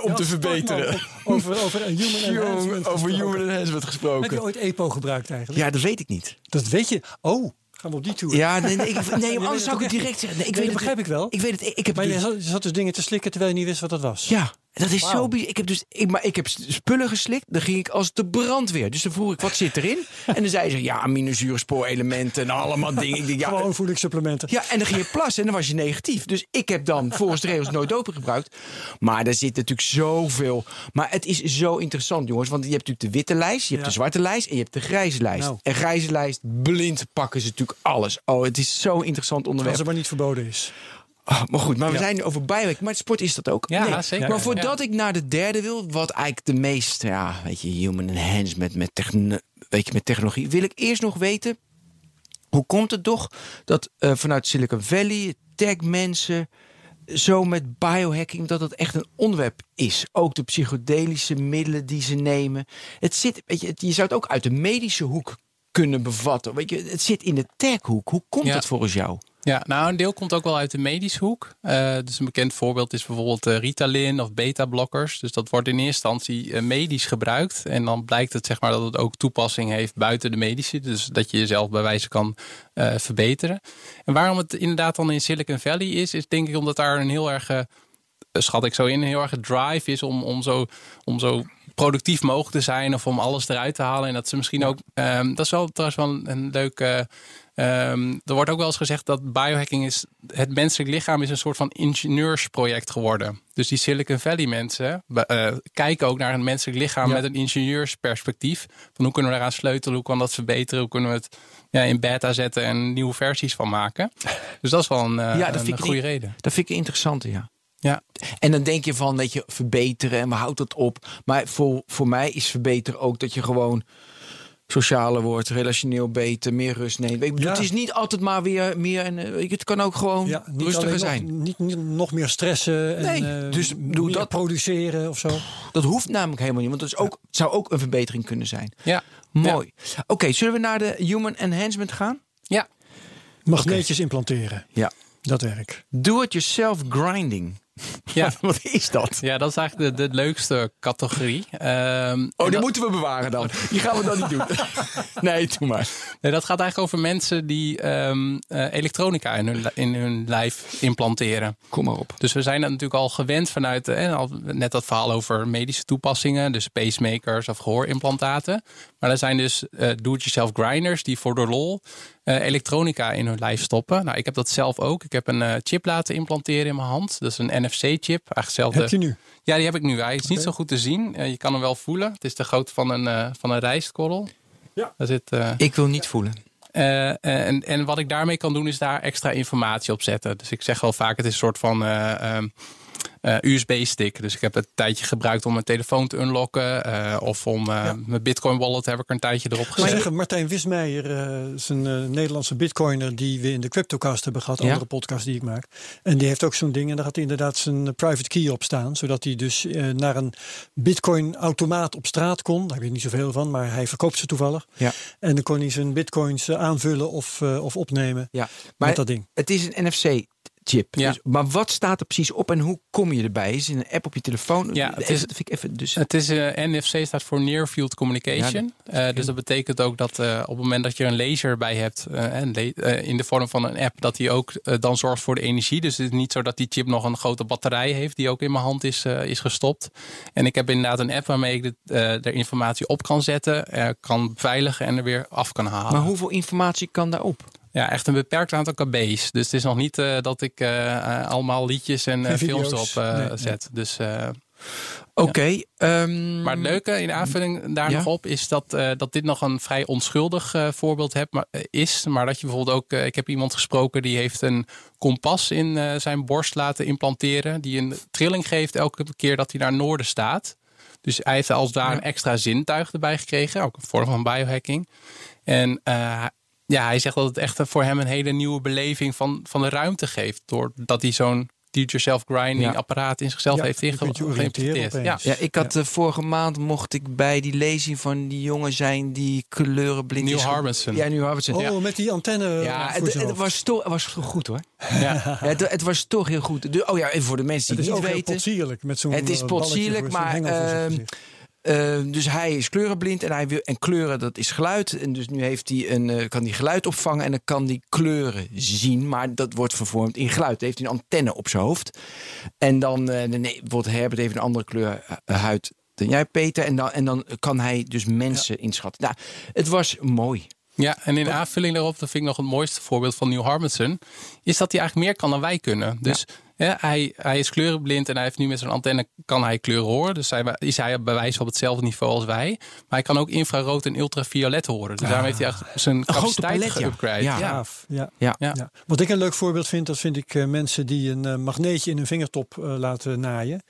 S1: om te verbeteren.
S2: Over, over human enhancement
S1: over
S2: gesproken.
S1: human enhancement
S2: Heb je
S1: gesproken.
S2: ooit EPO gebruikt eigenlijk?
S1: Ja, dat weet ik niet.
S2: Dat weet je. Oh, gaan we op die tour.
S1: Ja, nee, nee, ik, nee anders zou ik het direct zeggen. Nee, ik weet
S2: dat
S1: het,
S2: begrijp ik wel.
S1: Ik weet het. Ik heb
S2: Maar
S1: dus-
S2: je zat dus dingen te slikken terwijl je niet wist wat dat was.
S1: Ja, dat is zo bizar. Ik heb dus, ik, maar ik heb spullen geslikt. Dan ging ik als de brandweer. Dus dan vroeg ik, wat zit erin? En dan zei ze, ja, aminozuurspoorelementen en allemaal dingen. Ik denk, ja,
S2: Gewoon voedingssupplementen.
S1: ja, en dan ging je plassen en dan was je negatief. Dus ik heb dan volgens de regels nooit dopen gebruikt. Maar er zit natuurlijk zoveel. Maar het is zo interessant, jongens. Want je hebt natuurlijk de witte lijst, je hebt
S2: Ja.
S1: de zwarte lijst en je hebt de grijze lijst.
S2: Nou.
S1: En grijze lijst, blind pakken ze natuurlijk alles. Oh, het is zo'n interessant
S2: Als
S1: onderwerp.
S2: het maar niet verboden is.
S1: Ah, maar goed, maar we
S2: Ja.
S1: zijn nu over biohacking. Maar sport is dat ook.
S3: Ja, zeker.
S1: Maar
S3: Ja.
S1: voordat ik naar de derde wil, wat eigenlijk de meest, ja, weet je, human enhancement met, techno- weet je, met technologie, wil ik eerst nog weten, hoe komt het toch dat eh, vanuit Silicon Valley, techmensen, zo met biohacking, dat het echt een onderwerp is. Ook de psychedelische middelen die ze nemen. Het zit, weet je, het- je zou het ook uit de medische hoek kunnen bevatten. Weet je, het zit in de techhoek. Hoe komt het volgens jou?
S3: Ja, nou een deel komt ook wel uit de medische hoek. Eh, dus een bekend voorbeeld is bijvoorbeeld eh, Ritalin of beta-blokkers. Dus dat wordt in eerste instantie eh, medisch gebruikt. En dan blijkt het zeg maar dat het ook toepassing heeft buiten de medische. Dus dat je jezelf bij wijze kan verbeteren. En waarom het inderdaad dan in Silicon Valley is, is denk ik omdat daar een heel erg, schat ik zo in, een heel erg drive is om, om, zo, om zo productief mogelijk te zijn of om alles eruit te halen. En dat ze misschien ook, ehm, dat is wel trouwens wel een, een leuk. Eh, ehm, er wordt ook wel eens gezegd dat biohacking is, het menselijk lichaam is een soort van ingenieursproject geworden. Dus die Silicon Valley mensen eh, kijken ook naar een menselijk lichaam
S1: Ja.
S3: met een ingenieursperspectief. Van hoe kunnen we eraan sleutelen, hoe kan dat verbeteren, hoe kunnen we het ja, in beta zetten en nieuwe versies van maken. Dus dat is wel een, eh,
S1: Ja, dat
S3: een goede reden.
S1: Dat vind ik een interessante, ja.
S3: Ja.
S1: En dan denk je van, weet je, verbeteren en we houden het op. Maar voor, voor mij is verbeteren ook dat je gewoon socialer wordt, relationeel beter, meer rust neemt. Ik bedoel,
S2: Ja.
S1: Het is niet altijd maar weer meer. En, eh, het kan ook gewoon
S2: Ja, niet
S1: rustiger zijn.
S2: Nog, niet, niet nog meer stressen en
S1: Nee,
S2: eh,
S1: dus doe dat-
S2: produceren of zo.
S1: Dat hoeft namelijk helemaal niet, want dat is ook, het zou ook een verbetering kunnen zijn.
S3: Ja.
S1: Mooi. Oké, zullen we naar de human enhancement gaan?
S3: Ja.
S2: Magneetjes implanteren.
S1: Ja.
S2: Dat werk.
S1: Do-it-yourself grinding.
S3: Ja.
S1: Wat is dat?
S3: Ja, dat is eigenlijk de, de leukste categorie. Ehm,
S1: Oh, die
S3: dat,
S1: moeten we bewaren dan. Die gaan we dan niet doen. Nee, doe maar.
S3: nee, dat gaat eigenlijk over mensen die ehm, eh, elektronica in hun, in hun lijf implanteren.
S1: Kom maar op.
S3: Dus we zijn dat natuurlijk al gewend vanuit eh, al, net dat verhaal over medische toepassingen, dus pacemakers of gehoorimplantaten. Maar er zijn dus eh do-it-yourself grinders die voor de lol eh, elektronica in hun lijf stoppen. Nou, ik heb dat zelf ook. Ik heb een eh, chip laten implanteren in mijn hand. Dat is een NFC-chip. Eigenlijk hetzelfde.
S2: Heb je nu?
S3: Ja, die heb ik nu. Hij is niet zo goed te zien. Eh, je kan hem wel voelen. Het is de grootte van een, eh, van een rijstkorrel.
S2: Ja.
S3: Daar zit, eh,
S1: Ik wil niet voelen.
S3: eh, en, en wat ik daarmee kan doen, is daar extra informatie op zetten. Dus ik zeg wel vaak, het is een soort van. eh, ehm, eh, USB-stick. Dus ik heb het een tijdje gebruikt om mijn telefoon te unlocken. eh, of om eh, mijn Bitcoin wallet heb ik er een tijdje erop gezet.
S2: zeggen, Martijn Wismeijer is een Nederlandse bitcoiner die we in de Cryptocast hebben gehad,
S1: Ja.
S2: andere podcast die ik maak. En die heeft ook zo'n ding en daar had hij inderdaad zijn private key op staan, zodat hij dus naar een bitcoin automaat op straat kon. Daar weet ik niet zoveel van, maar hij verkoopt ze toevallig.
S1: Ja.
S2: En dan kon hij zijn bitcoins aanvullen of, of opnemen
S1: Ja, maar
S2: met dat ding.
S1: het is een NFC-chip.
S3: Ja.
S1: Dus, maar wat staat er precies op en hoe kom je erbij? Is het een app op je telefoon?
S3: Ja, het is-
S1: dat vind ik even. Dus,
S3: Het is eh, NFC staat voor Near Field Communication. Eh, dus dat betekent ook dat eh, op het moment dat je een laser bij hebt, eh, in de vorm van een app, dat die ook dan zorgt voor de energie. Dus het is niet zo dat die chip nog een grote batterij heeft die ook in mijn hand is, is gestopt. En ik heb inderdaad een app waarmee ik de, er informatie op kan zetten, kan beveiligen en er weer af kan halen.
S1: maar hoeveel informatie kan daarop?
S3: Ja, echt een beperkt aantal kb's. Dus het is nog niet eh, dat ik eh, eh, allemaal liedjes en films erop
S2: nee.
S3: zet. Dus
S1: Oké. ehm,
S3: Maar het leuke in aanvulling daar
S1: Ja.
S3: nog op is dat, dat dit nog een vrij onschuldig voorbeeld heb, maar, is. Maar dat je bijvoorbeeld ook, ik heb iemand gesproken die heeft een kompas in zijn borst laten implanteren. Die een trilling geeft elke keer dat hij naar noorden staat. Dus hij heeft als daar een extra zintuig erbij gekregen, ook een vorm van biohacking. En ja, hij zegt dat het echt voor hem een hele nieuwe beleving van, van de ruimte geeft. Doordat hij zo'n do-it-yourself grinding
S1: Ja.
S3: apparaat in zichzelf
S2: Ja,
S3: heeft
S2: je kunt je
S3: inge-
S2: oriënteren
S3: geïmplementeerd. Ja.
S1: Ja, ik had eh, vorige maand mocht ik bij die lezing van die jongen zijn die kleurenblind
S3: Neil
S1: is.
S3: Harbinson.
S1: Ja, Neil Harbinson.
S2: Oh,
S1: ja.
S2: met die antenne.
S1: Ja, het, het was toch, het was goed hoor.
S3: Ja.
S1: Het, het was toch heel goed. De- oh ja, en voor de mensen
S2: Het
S1: die
S2: is
S1: het
S2: ook
S1: niet
S2: heel
S1: weten.
S2: potsierlijk met zo'n
S1: Het is
S2: eh,
S1: potsierlijk, maar, ehm. Eh, dus hij is kleurenblind en, hij wil, en kleuren dat is geluid. En dus nu heeft hij een, eh, kan hij geluid opvangen en dan kan hij kleuren zien. Maar dat wordt vervormd in geluid. Dan heeft hij een antenne op zijn hoofd. En dan, eh, nee, bijvoorbeeld Herbert heeft een andere kleur eh, huid dan jij Peter. En dan, en dan kan hij dus mensen inschatten. Nou, het was mooi.
S3: Ja, en in aanvulling daarop, dat vind ik nog het mooiste voorbeeld van Neil Harbinson, is dat hij eigenlijk meer kan dan wij kunnen. Dus ja, hij, hij is kleurenblind en hij heeft nu met zijn antenne kan hij kleuren horen. Dus hij, is hij bij wijze op hetzelfde niveau als wij. Maar hij kan ook infrarood en ultraviolet horen. Dus daarom heeft hij echt zijn
S1: grote
S3: capaciteit
S1: palet, ja.
S3: geüpgrade.
S1: Ja.
S3: Ja.
S2: Ja.
S1: Ja.
S3: Ja.
S2: Ja. Wat ik een leuk voorbeeld vind, dat vind ik eh, mensen die een eh, magneetje in hun vingertop eh, laten naaien.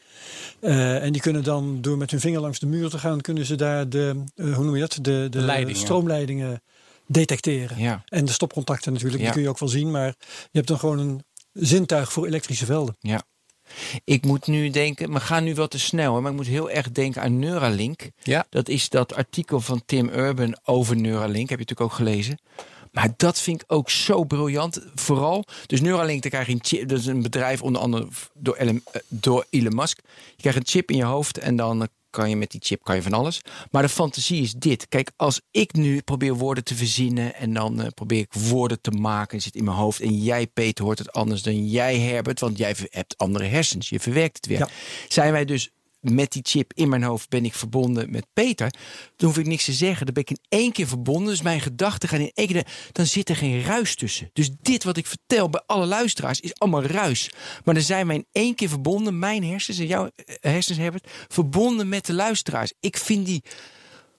S2: Eh, en die kunnen dan door met hun vinger langs de muur te gaan, kunnen ze daar de, hoe noem je dat, de, de
S3: Leidingen.
S2: stroomleidingen detecteren.
S1: Ja.
S2: En de stopcontacten natuurlijk,
S1: Ja.
S2: die kun je ook wel zien. Maar je hebt dan gewoon een zintuig voor elektrische velden.
S1: Ja. Ik moet nu denken, we gaan nu wel te snel, maar ik moet heel erg denken aan Neuralink.
S3: Ja.
S1: Dat is dat artikel van Tim Urban over Neuralink, heb je natuurlijk ook gelezen. Maar dat vind ik ook zo briljant. Vooral, dus Neuralink, daar krijg je een chip. Dat is een bedrijf onder andere door Elon, eh, door Elon Musk. Je krijgt een chip in je hoofd en dan eh, kan je met die chip kan je van alles. Maar de fantasie is dit. Kijk, als ik nu probeer woorden te verzinnen en dan eh, probeer ik woorden te maken, zit in mijn hoofd. En jij, Peter, hoort het anders dan jij, Herbert, want jij hebt andere hersens. Je verwerkt het weer.
S2: Ja.
S1: Zijn wij dus met die chip in mijn hoofd ben ik verbonden met Peter. Dan hoef ik niks te zeggen. Dan ben ik in één keer verbonden. Dus mijn gedachten gaan in één keer. Dan zit er geen ruis tussen. Dus dit wat ik vertel bij alle luisteraars is allemaal ruis. Maar dan zijn wij in één keer verbonden. Mijn hersens en jouw eh, hersens, Herbert. Verbonden met de luisteraars. Ik vind die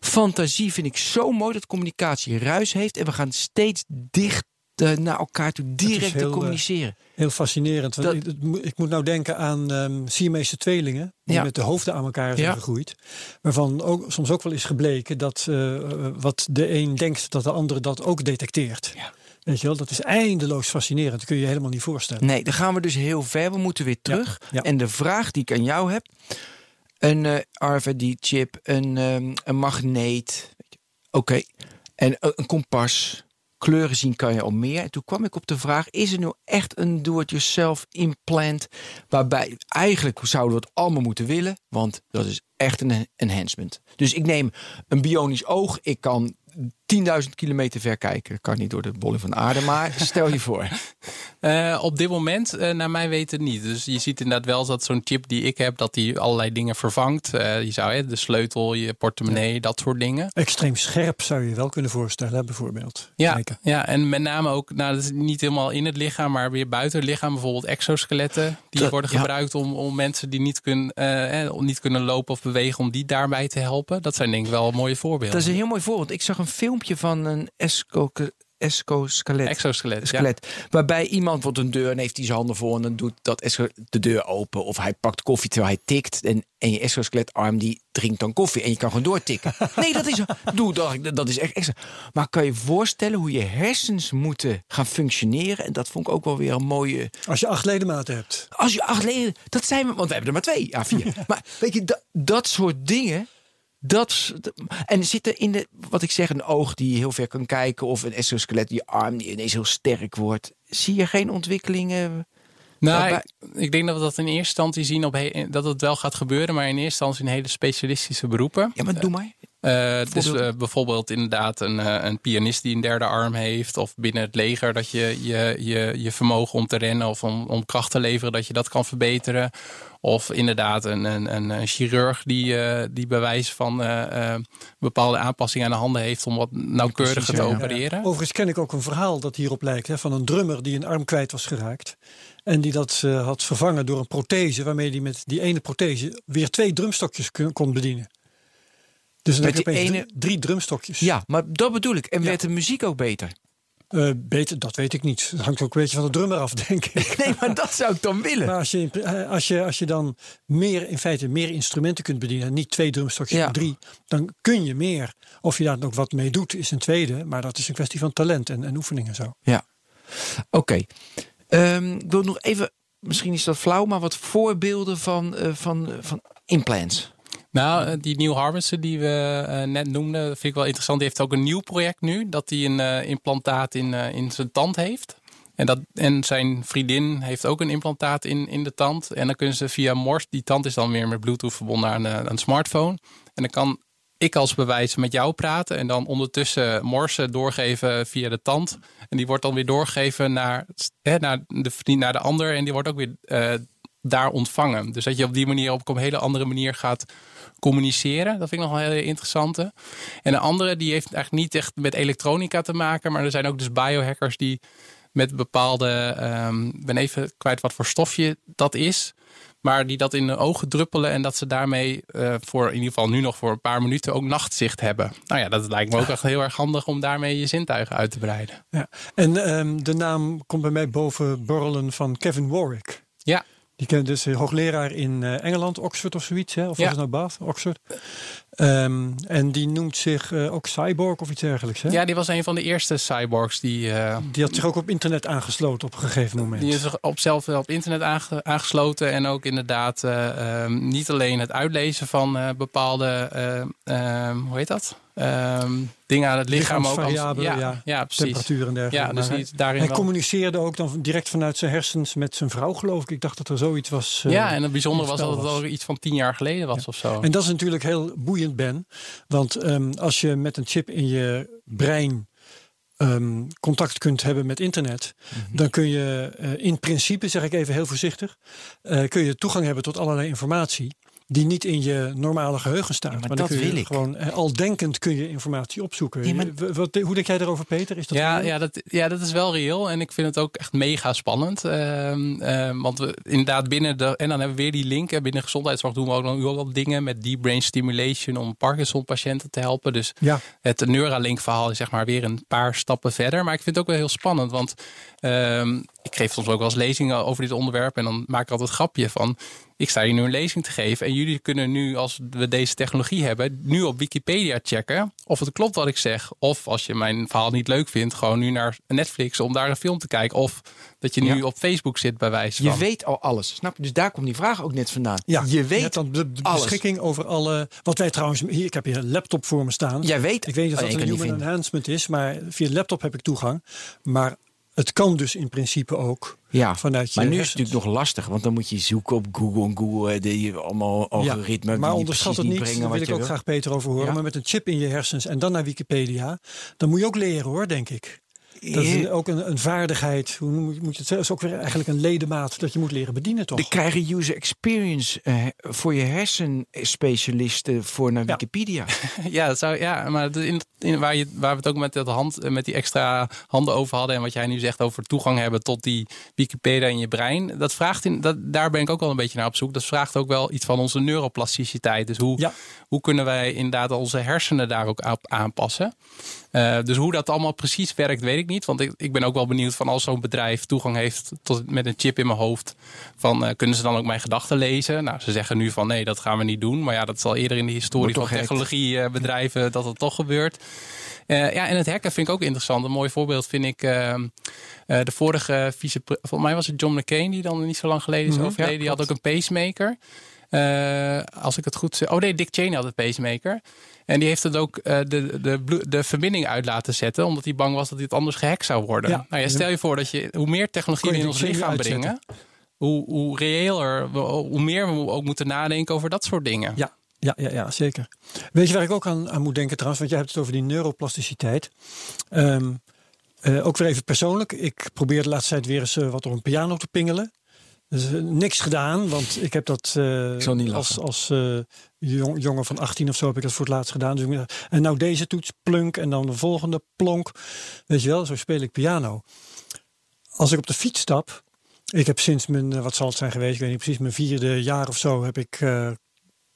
S1: fantasie vind ik zo mooi dat communicatie ruis heeft. En we gaan steeds dicht eh, naar elkaar toe direct
S2: heel,
S1: te
S2: eh,
S1: communiceren.
S2: Heel fascinerend.
S1: Dat-
S2: ik, moet- ik moet nou denken aan ehm Siamese tweelingen. Die
S1: Ja.
S2: met de hoofden aan elkaar zijn
S1: Ja.
S2: gegroeid. Waarvan ook, soms ook wel is gebleken dat eh, wat de een denkt, dat de andere dat ook detecteert.
S1: Ja.
S2: Weet je wel, dat is eindeloos fascinerend. Dat kun je je helemaal niet voorstellen.
S1: Nee, dan gaan we dus heel ver. We moeten weer terug. En de vraag die ik aan jou heb: een eh RFID-chip, een, ehm, een magneet. Oké. En een kompas. Kleuren zien kan je al meer. En toen kwam ik op de vraag: is er nu echt een do-it-yourself implant? Waarbij eigenlijk zouden we het allemaal moeten willen, want dat is echt een enhancement. Dus ik neem een bionisch oog. Ik kan 10.000 kilometer ver kijken. Dat kan niet door de bolling van de aarde, maar stel je voor.
S3: Eh, op dit moment, eh, naar mijn weten niet. Dus je ziet inderdaad wel dat zo'n chip die ik heb, dat die allerlei dingen vervangt. Eh, je zou hè, de sleutel, je portemonnee, dat soort dingen.
S2: Extreem scherp zou je je wel kunnen voorstellen, bijvoorbeeld.
S3: Ja,
S2: Kijken.
S3: ja, en met name ook, nou, dat is niet helemaal in het lichaam, maar weer buiten het lichaam. Bijvoorbeeld exoskeletten. Die
S1: Dat-
S3: worden
S1: ja.
S3: gebruikt om, om mensen die niet, kun, eh, eh, niet kunnen lopen of bewegen, om die daarbij te helpen. Dat zijn denk ik wel mooie voorbeelden.
S1: Dat is een heel mooi voorbeeld. Ik zag een filmpje van een esco- Escoskelet.
S3: Exoskelet. Ja.
S1: Skelet. Waarbij iemand wordt een deur en heeft hij zijn handen voor en dan doet dat esco- de deur open. Of hij pakt koffie terwijl hij tikt. En, en je escoskeletarm die drinkt dan koffie en je kan gewoon doortikken. Nee, dat is, doe, dat, dat is echt extra. Maar kan je voorstellen hoe je hersens moeten gaan functioneren? En dat vond ik ook wel weer een mooie.
S2: Als je acht ledematen hebt.
S1: Als je acht leden, dat zijn we, want we hebben er maar twee, A4. maar weet je, dat, dat soort dingen. Dat, en zit er in de, wat ik zeg, een oog die heel ver kan kijken, of een exoskelet, je arm die ineens heel sterk wordt. Zie je geen ontwikkelingen?
S3: Nou,
S1: Waarbij-
S3: ik, ik denk dat we dat in eerste instantie zien op he- dat het wel gaat gebeuren, maar in eerste instantie in hele specialistische beroepen.
S1: Ja, maar doe maar.
S3: Eh, dus
S1: Voorbeeld?
S3: eh, bijvoorbeeld inderdaad een, eh, een pianist die een derde arm heeft. Of binnen het leger dat je je, je, je vermogen om te rennen of om, om kracht te leveren, dat je dat kan verbeteren. Of inderdaad een, een, een, chirurg die, die bewijs van eh, eh, bepaalde aanpassingen aan de handen heeft om wat nauwkeuriger te
S1: ja.
S3: opereren.
S2: Overigens ken ik ook een verhaal dat hierop lijkt. Hè, van een drummer die een arm kwijt was geraakt. En die dat had vervangen door een prothese. Waarmee hij met die ene prothese weer twee drumstokjes kon bedienen. Dus dan
S1: Met
S2: heb je
S1: die
S2: opeens
S1: ene-
S2: drie, drie drumstokjes.
S1: Ja, maar dat bedoel ik. En
S2: Ja.
S1: werd de muziek ook beter?
S2: Eh, beter, dat weet ik niet. Dat hangt ook een beetje van de drummer af, denk ik.
S1: Nee, maar dat zou ik dan willen.
S2: Maar als je, in- eh, als, je, als je dan meer, in feite meer instrumenten kunt bedienen, en niet twee drumstokjes,
S1: Ja.
S2: maar drie, dan kun je meer. Of je daar ook wat mee doet, is een tweede. Maar dat is een kwestie van talent en, en oefening en zo.
S1: Ja. Oké. Ehm, ik wil nog even, misschien is dat flauw, maar wat voorbeelden van, eh, van, van implants.
S3: Nou, eh, die Neil Harbinson die we eh, net noemden, vind ik wel interessant. Die heeft ook een nieuw project nu. Dat hij een eh, implantaat in, in zijn tand heeft. En, dat, en zijn vriendin heeft ook een implantaat in, in de tand. En dan kunnen ze via Morse, die tand is dan weer met Bluetooth verbonden aan, aan een smartphone. En dan kan ik als bewijs met jou praten. En dan ondertussen Morse doorgeven via de tand. En die wordt dan weer doorgegeven naar, naar, de, naar de ander. En die wordt ook weer daar ontvangen. Dus dat je op die manier op een hele andere manier gaat communiceren. Dat vind ik nog wel een hele interessante. En de andere die heeft eigenlijk niet echt met elektronica te maken. Maar er zijn ook dus biohackers die met bepaalde... Ik ben even kwijt wat voor stofje dat is. Maar die dat in de ogen druppelen. En dat ze daarmee eh, voor in ieder geval nu nog voor een paar minuten ook nachtzicht hebben. Nou ja, dat lijkt me ook echt heel erg handig om daarmee je zintuigen uit te breiden.
S2: Ja. En ehm, de naam komt bij mij boven borrelen van Kevin Warwick.
S3: Ja,
S2: Die kent dus eh, hoogleraar in eh, Engeland, Oxford of zoiets. Hè? Of
S3: Ja.
S2: was het nou Bath? Oxford. Ehm, en die noemt zich eh, ook cyborg of iets dergelijks. Hè?
S3: ja, die was een van de eerste cyborgs die...
S2: Die had zich ook op internet aangesloten op een gegeven moment.
S3: Die is zich op zelf op internet aange- aangesloten. En ook inderdaad eh, ehm, niet alleen het uitlezen van bepaalde, eh, ehm, hoe heet dat? Ehm, dingen aan het lichaam. Ook als, ja,
S2: ja.
S3: ja, precies.
S2: Temperatuur en dergelijke.
S3: Ja, dus niet daarin
S2: hij
S3: wel-
S2: communiceerde ook dan direct vanuit zijn hersens met zijn vrouw, geloof ik. Ik dacht dat er zoiets was. eh,
S3: ja, en het bijzondere was dat het al iets van tien jaar geleden was of zo.
S2: En dat is natuurlijk heel boeiend, Ben. Want ehm, als je met een chip in je brein ehm, contact kunt hebben met internet,
S1: Mhm.
S2: dan kun je eh, in principe, zeg ik even heel voorzichtig, eh, kun je toegang hebben tot allerlei informatie. Die niet in je normale geheugen staat.
S1: Ja, maar dat wil ik.
S2: Gewoon eh, al denkend kun je informatie opzoeken.
S1: Ja, maar-
S2: wat, hoe denk jij daarover, Peter? Is dat
S3: Ja, ja, dat, ja, dat is wel reëel. En ik vind het ook echt mega spannend. Ehm, ehm, want we inderdaad binnen de. En dan hebben we weer die link. En binnen gezondheidszorg doen we ook ook wel dingen met deep brain stimulation om Parkinson-patiënten te helpen. Dus
S2: Ja.
S3: het Neuralink-verhaal is zeg maar weer een paar stappen verder. Maar ik vind het ook wel heel spannend. Want ehm, ik geef soms ook wel eens lezingen over dit onderwerp. En dan maak ik altijd een grapje van. Ik sta hier nu een lezing te geven. En jullie kunnen nu, als we deze technologie hebben, nu op Wikipedia checken of het klopt wat ik zeg. Of als je mijn verhaal niet leuk vindt, gewoon nu naar Netflix om daar een film te kijken. Of dat je nu
S1: Ja.
S3: op Facebook zit, bij wijze
S1: Je
S3: van.
S1: weet al alles, snap je? Dus daar komt die vraag ook net vandaan.
S2: Ja,
S1: je weet
S2: hebt dan de, beschikking over alle. Wat wij trouwens. Hier, ik heb hier een laptop voor me staan.
S1: Jij weet.
S2: Ik weet niet of
S1: Oh,
S2: dat
S1: je
S2: een human enhancement is, maar via de laptop heb ik toegang. Maar het kan dus in principe ook
S1: Ja,
S2: vanuit je
S1: maar nu is het natuurlijk nog lastig, want dan moet je zoeken op Google en Google die allemaal algoritmen.
S2: maar
S1: die
S2: onderschat het niet,
S1: brengen
S2: daar wil ik ook
S1: wil.
S2: graag Peter over horen.
S1: Ja.
S2: Maar met een chip in je hersens en dan naar Wikipedia, dan moet je ook leren hoor, denk ik. Dat is een- ook een, een vaardigheid. Hoe moet je, moet je het zeggen? Dat is ook weer eigenlijk een ledemaat dat je moet leren bedienen, toch?
S1: Dan krijg je user experience eh, voor je hersenspecialisten voor naar. Wikipedia.
S3: Ja, dat zou, ja maar in, in, waar, je, waar we het ook met, dat hand, eh, met die extra handen over hadden. En wat jij nu zegt over toegang hebben tot die Wikipedia in je brein. Dat vraagt in, dat, daar ben ik ook wel een beetje naar op zoek. Dat vraagt ook wel iets van onze neuroplasticiteit. Dus hoe,
S2: Ja.
S3: hoe kunnen wij inderdaad onze hersenen daar ook op aanpassen? Uh, dus hoe dat allemaal precies werkt, weet ik niet. Want ik, ik ben ook wel benieuwd van als zo'n bedrijf toegang heeft tot, met een chip in mijn hoofd. Van uh, kunnen ze dan ook mijn gedachten lezen? Nou, ze zeggen nu van nee, dat gaan we niet doen. Maar ja, dat zal eerder in de historie van technologiebedrijven dat het toch gebeurt. Uh, ja, en het hacken vind ik ook interessant. Een mooi voorbeeld vind ik de vorige vice... Volgens mij was het John McCain die dan niet zo lang geleden is mm -hmm, overleden. Ja, die had ook een pacemaker. Als ik het goed zeg. Oh nee, Dick Cheney had een pacemaker. En die heeft het ook uh, de, de, de verbinding uit laten zetten. Omdat hij bang was dat hij het anders gehackt zou worden. Ja. Nou ja, stel je voor dat je hoe meer technologie we in ons lichaam brengen. Hoe, hoe reëler, hoe meer we ook moeten nadenken over dat soort dingen.
S2: Ja, ja, ja, ja, zeker. Weet je waar ik ook aan, aan moet denken trouwens? Want jij hebt het over die neuroplasticiteit. Um, uh, ook weer even persoonlijk. Ik probeer de laatste tijd weer eens uh, wat op een piano te pingelen. Dus uh, niks gedaan, want ik heb dat uh, als, als uh, jong, jongen van 18 of zo heb ik dat voor het laatst gedaan. Dus ik, en nou deze toets plunk en dan de volgende plonk. Weet je wel, zo speel ik piano. Als ik op de fiets stap, ik heb sinds mijn, wat zal het zijn geweest, ik weet niet precies, mijn vierde jaar of zo heb ik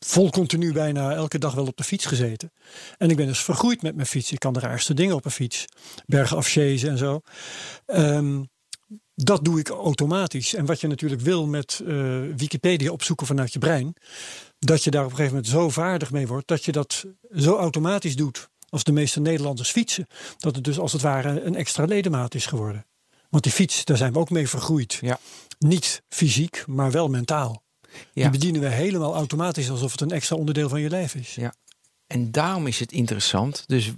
S2: vol continu bijna elke dag wel op de fiets gezeten. En ik ben dus vergroeid met mijn fiets. Ik kan de raarste dingen op een fiets. Bergen afchasen en zo. Um, dat doe ik automatisch. En wat je natuurlijk wil met uh, Wikipedia opzoeken vanuit je brein, dat je daar op een gegeven moment zo vaardig mee wordt dat je dat zo automatisch doet als de meeste Nederlanders fietsen. Dat het dus als het ware een extra ledemaat is geworden. Want die fiets, daar zijn we ook mee vergroeid. Ja. Niet fysiek, maar wel mentaal. Ja. Die bedienen we helemaal automatisch alsof het een extra onderdeel van je lijf is.
S1: Ja. En daarom is het interessant. Dus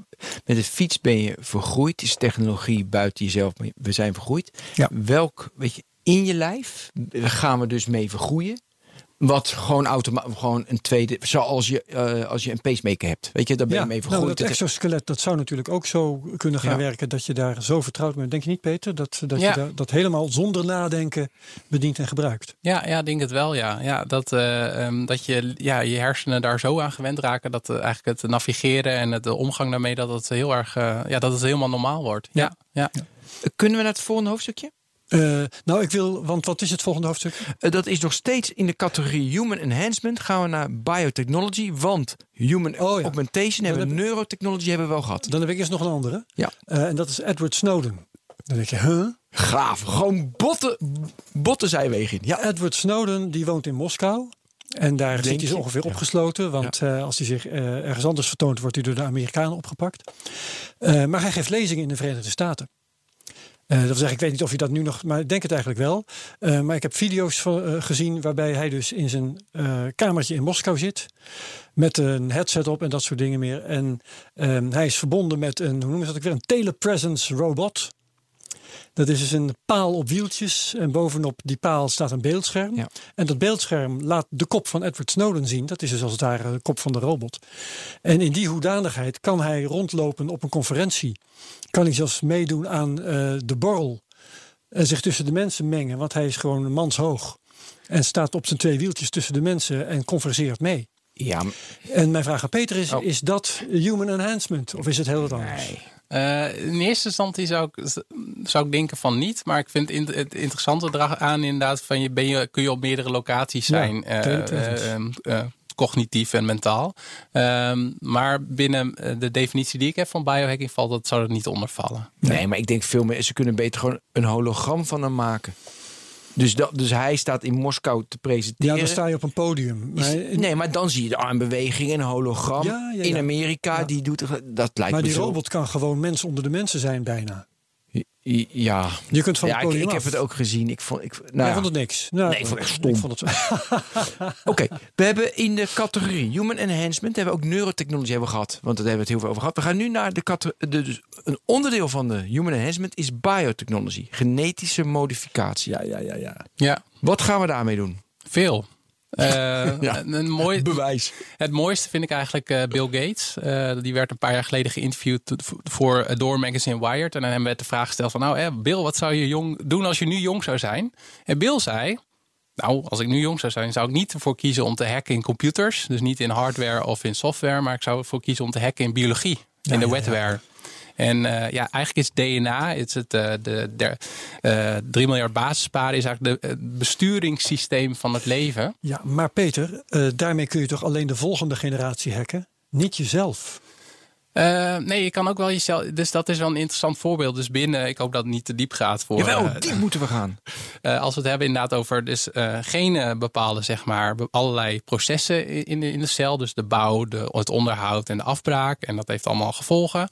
S1: met de fiets ben je vergroeid. Is technologie buiten jezelf. We zijn vergroeid. Ja. Welk, weet je, in je lijf gaan we dus mee vergroeien. Wat gewoon gewoon een tweede, zoals je, uh, als je een pacemaker hebt. Weet je, daar ben je mee vergroeid.
S2: Nou, dat exoskelet, dat zou natuurlijk ook zo kunnen gaan werken. Dat je daar zo vertrouwd bent. Denk je niet, Peter? Dat, dat je dat, dat helemaal zonder nadenken bedient en gebruikt.
S3: Ja, ja denk het wel, ja. ja dat, uh, um, dat je ja, je hersenen daar zo aan gewend raken. Dat uh, eigenlijk het navigeren en het, de omgang daarmee, dat het heel erg, ja, dat het helemaal normaal wordt. ja. ja.
S1: Kunnen we naar het volgende hoofdstukje?
S2: Uh, nou, ik wil, want wat is het volgende hoofdstuk?
S1: Uh, dat is nog steeds in de categorie Human Enhancement. Gaan we naar Biotechnology, want Human oh, ja. Augmentation hebben we, Neurotechnology hebben we wel gehad.
S2: Dan heb ik eerst nog een andere. Ja. Uh, en dat is Edward Snowden. Dan denk je, huh?
S1: Gaaf, gewoon botte, botte zijwegen.
S2: Ja. Edward Snowden, die woont in Moskou. En daar Denk zit hij ongeveer ja. opgesloten. Want ja. als hij zich ergens anders vertoont, wordt hij door de Amerikanen opgepakt. maar hij geeft lezingen in de Verenigde Staten. Uh, dat wil zeggen, ik weet niet of je dat nu nog, maar ik denk het eigenlijk wel. Uh, maar ik heb video's uh, gezien waarbij hij dus in zijn kamertje in Moskou zit. Met een headset op en dat soort dingen meer. En ehm, hij is verbonden met een, hoe noemen ze dat weer, een telepresence robot. Dat is dus een paal op wieltjes en bovenop die paal staat een beeldscherm. Ja. En dat beeldscherm laat de kop van Edward Snowden zien. Dat is dus als het ware de kop van de robot. En in die hoedanigheid kan hij rondlopen op een conferentie. Kan hij zelfs meedoen aan uh, de borrel. En zich tussen de mensen mengen, want hij is gewoon manshoog. En staat op zijn twee wieltjes tussen de mensen en converseert mee. Ja. En mijn vraag aan Peter is: oh. is dat human enhancement of is het heel wat anders?
S3: Nee. Uh, in eerste instantie zou ik, zou ik denken van niet. Maar ik vind het interessante aan inderdaad van je, ben je kun je op meerdere locaties zijn. Ja, uh, uh, cognitief en mentaal. Um, maar binnen de definitie die ik heb van biohacking valt dat, zou dat niet onder vallen.
S1: Nee, maar ik denk veel meer, ze kunnen beter gewoon een hologram van hem maken. Dus, dat, dus hij staat in Moskou te presenteren.
S2: Ja, dan sta je op een podium.
S1: Maar nee, maar dan zie je de armbeweging en een hologram. Ja, ja, in Amerika, die doet dat lijkt
S2: Maar
S1: me
S2: die
S1: zo.
S2: robot kan gewoon mens onder de mensen zijn bijna.
S1: Ja,
S2: je kunt van
S1: ja,
S2: ik,
S1: ik, heb het ook gezien. Ik vond, ik, nou ja.
S2: vond het niks. Nou,
S1: nee, ik vond het echt stom. Oké, okay, we hebben in de categorie Human Enhancement hebben we ook neurotechnology hebben we gehad, want daar hebben we het heel veel over gehad. We gaan nu naar de categorie. Dus een onderdeel van de Human Enhancement is biotechnology, genetische modificatie.
S2: Ja, ja, ja, ja.
S3: Ja.
S1: Wat gaan we daarmee doen?
S3: Veel. Ja. een mooi,
S1: Bewijs.
S3: Het mooiste vind ik eigenlijk uh, Bill Gates. Uh, die werd een paar jaar geleden geïnterviewd voor Door Magazine Wired. En dan hebben we de vraag gesteld van... nou Bill, wat zou je jong doen als je nu jong zou zijn? En Bill zei... Nou, als ik nu jong zou zijn, zou ik niet ervoor kiezen om te hacken in computers. Dus niet in hardware of in software. Maar ik zou ervoor kiezen om te hacken in biologie. Ja, in de wetware. Ja, ja. En uh, ja, eigenlijk is DNA, is het, uh, de, de uh, 3 miljard basisparen, is eigenlijk de, besturingssysteem van het leven.
S2: Ja, maar Peter, daarmee kun je toch alleen de volgende generatie hacken, niet jezelf?
S3: Uh, nee, je kan ook wel jezelf. Dus dat is wel een interessant voorbeeld. Dus binnen, ik hoop dat het niet te diep gaat voor.
S1: Jawel, uh, diep moeten we gaan.
S3: Uh, als we het hebben inderdaad over dus geen bepaalde, zeg maar, allerlei processen in de, in de cel. Dus de bouw, de, het onderhoud en de afbraak. En dat heeft allemaal gevolgen.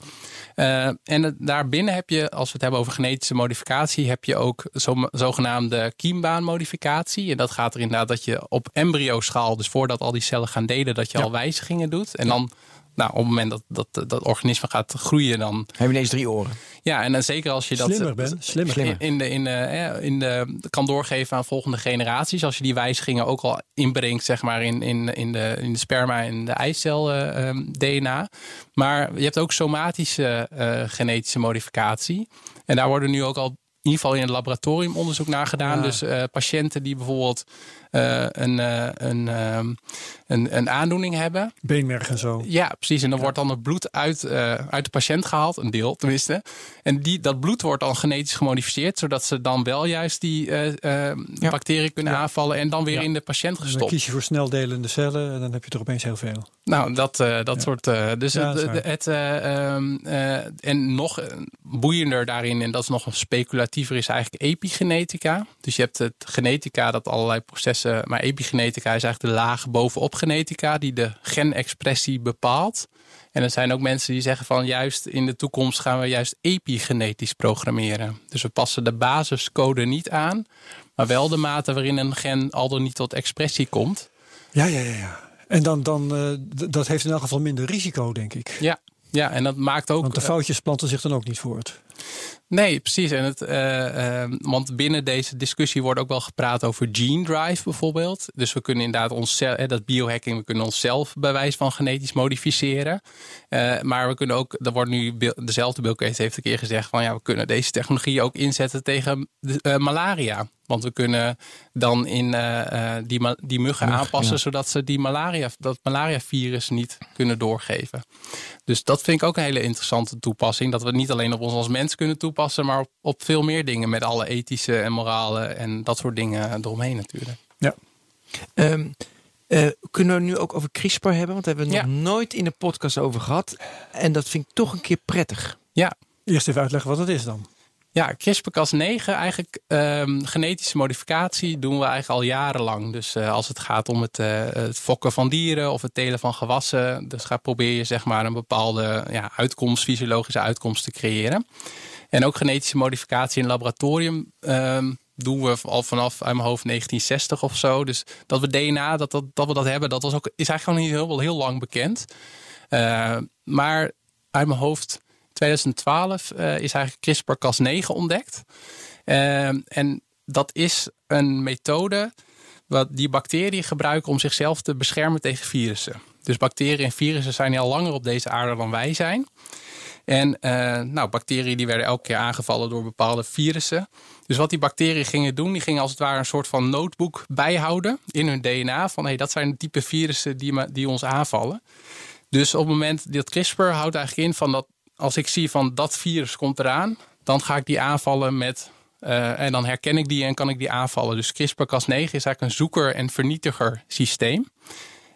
S3: en het, daarbinnen heb je, als we het hebben over genetische modificatie, heb je ook zo, zogenaamde kiembaanmodificatie. En dat gaat er inderdaad dat je op embryo-schaal, dus voordat al die cellen gaan delen, dat je al wijzigingen doet. En dan nou, op het moment dat, dat dat organisme gaat groeien, dan.
S1: Heb je ineens drie oren.
S3: Ja, en dan zeker als je dat.
S2: Slimmer ben, slimmer.
S3: In, in, de, in, de, in de, kan doorgeven aan volgende generaties. Als je die wijzigingen ook al inbrengt, zeg maar, in, in, in, de, in de sperma en de eicel uh, um, DNA. Maar je hebt ook somatische uh, genetische modificatie. En daar worden nu ook al in ieder geval in het laboratorium onderzoek naar gedaan. Dus uh, patiënten die bijvoorbeeld uh, een, uh, een, een, een, aandoening hebben.
S2: Beenmerg en zo.
S3: Ja, precies. En dan wordt dan het bloed uit, uit de patiënt gehaald, een deel tenminste. En die, dat bloed wordt dan genetisch gemodificeerd, zodat ze dan wel juist die ja. bacteriën kunnen aanvallen en dan weer in de patiënt gestopt. Dan
S2: kies je voor sneldelende cellen en dan heb je er opeens heel veel.
S3: Nou, dat, dat soort. dus het, het um, en nog boeiender daarin, en dat is nog een speculatief is eigenlijk epigenetica. Dus je hebt het genetica dat allerlei processen, maar epigenetica is eigenlijk de laag bovenop genetica die de genexpressie bepaalt. En er zijn ook mensen die zeggen van juist in de toekomst gaan we juist epigenetisch programmeren. Dus we passen de basiscode niet aan, maar wel de mate waarin een gen al dan niet tot expressie komt.
S2: Ja, ja, ja. ja. En dan, dan uh, dat heeft in elk geval minder risico, denk ik.
S3: Ja, ja, en dat maakt ook.
S2: Want de foutjes planten zich dan ook niet voort.
S3: Nee, precies. En het, uh, uh, want binnen deze discussie wordt ook wel gepraat over gene drive bijvoorbeeld. Dus we kunnen inderdaad onszelf, dat biohacking, we kunnen onszelf bij wijze van genetisch modificeren. Uh, maar we kunnen ook, er wordt nu dezelfde Bill Gates heeft een keer gezegd van ja, we kunnen deze technologie ook inzetten tegen de, malaria. Want we kunnen dan in die, die muggen aanpassen zodat ze die malaria, dat malaria-virus niet kunnen doorgeven. Dus dat vind ik ook een hele interessante toepassing. Dat we niet alleen op ons als mens kunnen toepassen, maar op, op veel meer dingen met alle ethische en morale en dat soort dingen eromheen natuurlijk.
S2: Ja.
S1: Um, uh, kunnen we nu ook over CRISPR hebben? Want daar hebben we ja. nog nooit in de podcast over gehad. En dat vind ik toch een keer prettig.
S3: Ja.
S2: Eerst even uitleggen wat het is dan.
S3: Ja, CRISPR-Cas9, eigenlijk um, genetische modificatie doen we eigenlijk al jarenlang. Dus uh, als het gaat om het, uh, het, fokken van dieren of het telen van gewassen, dus ga probeer je zeg maar een bepaalde ja, uitkomst, fysiologische uitkomst te creëren. En ook genetische modificatie in het laboratorium um, doen we al vanaf uit mijn hoofd 1960 of zo. Dus dat we DNA, dat, dat, dat we dat hebben, dat was ook, is eigenlijk gewoon niet heel, heel lang bekend. Uh, maar uit mijn hoofd 2012 uh, is eigenlijk CRISPR-Cas9 ontdekt. Uh, en dat is een methode wat die bacteriën gebruiken om zichzelf te beschermen tegen virussen. Dus bacteriën en virussen zijn al langer op deze aarde dan wij zijn. En uh, nou, bacteriën die werden elke keer aangevallen door bepaalde virussen. Dus wat die bacteriën gingen doen, die gingen als het ware een soort van notebook bijhouden in hun DNA. Van hey, dat zijn de type virussen die, die ons aanvallen. Dus op het moment dat CRISPR houdt eigenlijk in van dat als ik zie van dat virus komt eraan, dan ga ik die aanvallen met. Uh, en dan herken ik die en kan ik die aanvallen. Dus CRISPR-Cas9 is eigenlijk een zoeker- en vernietiger systeem.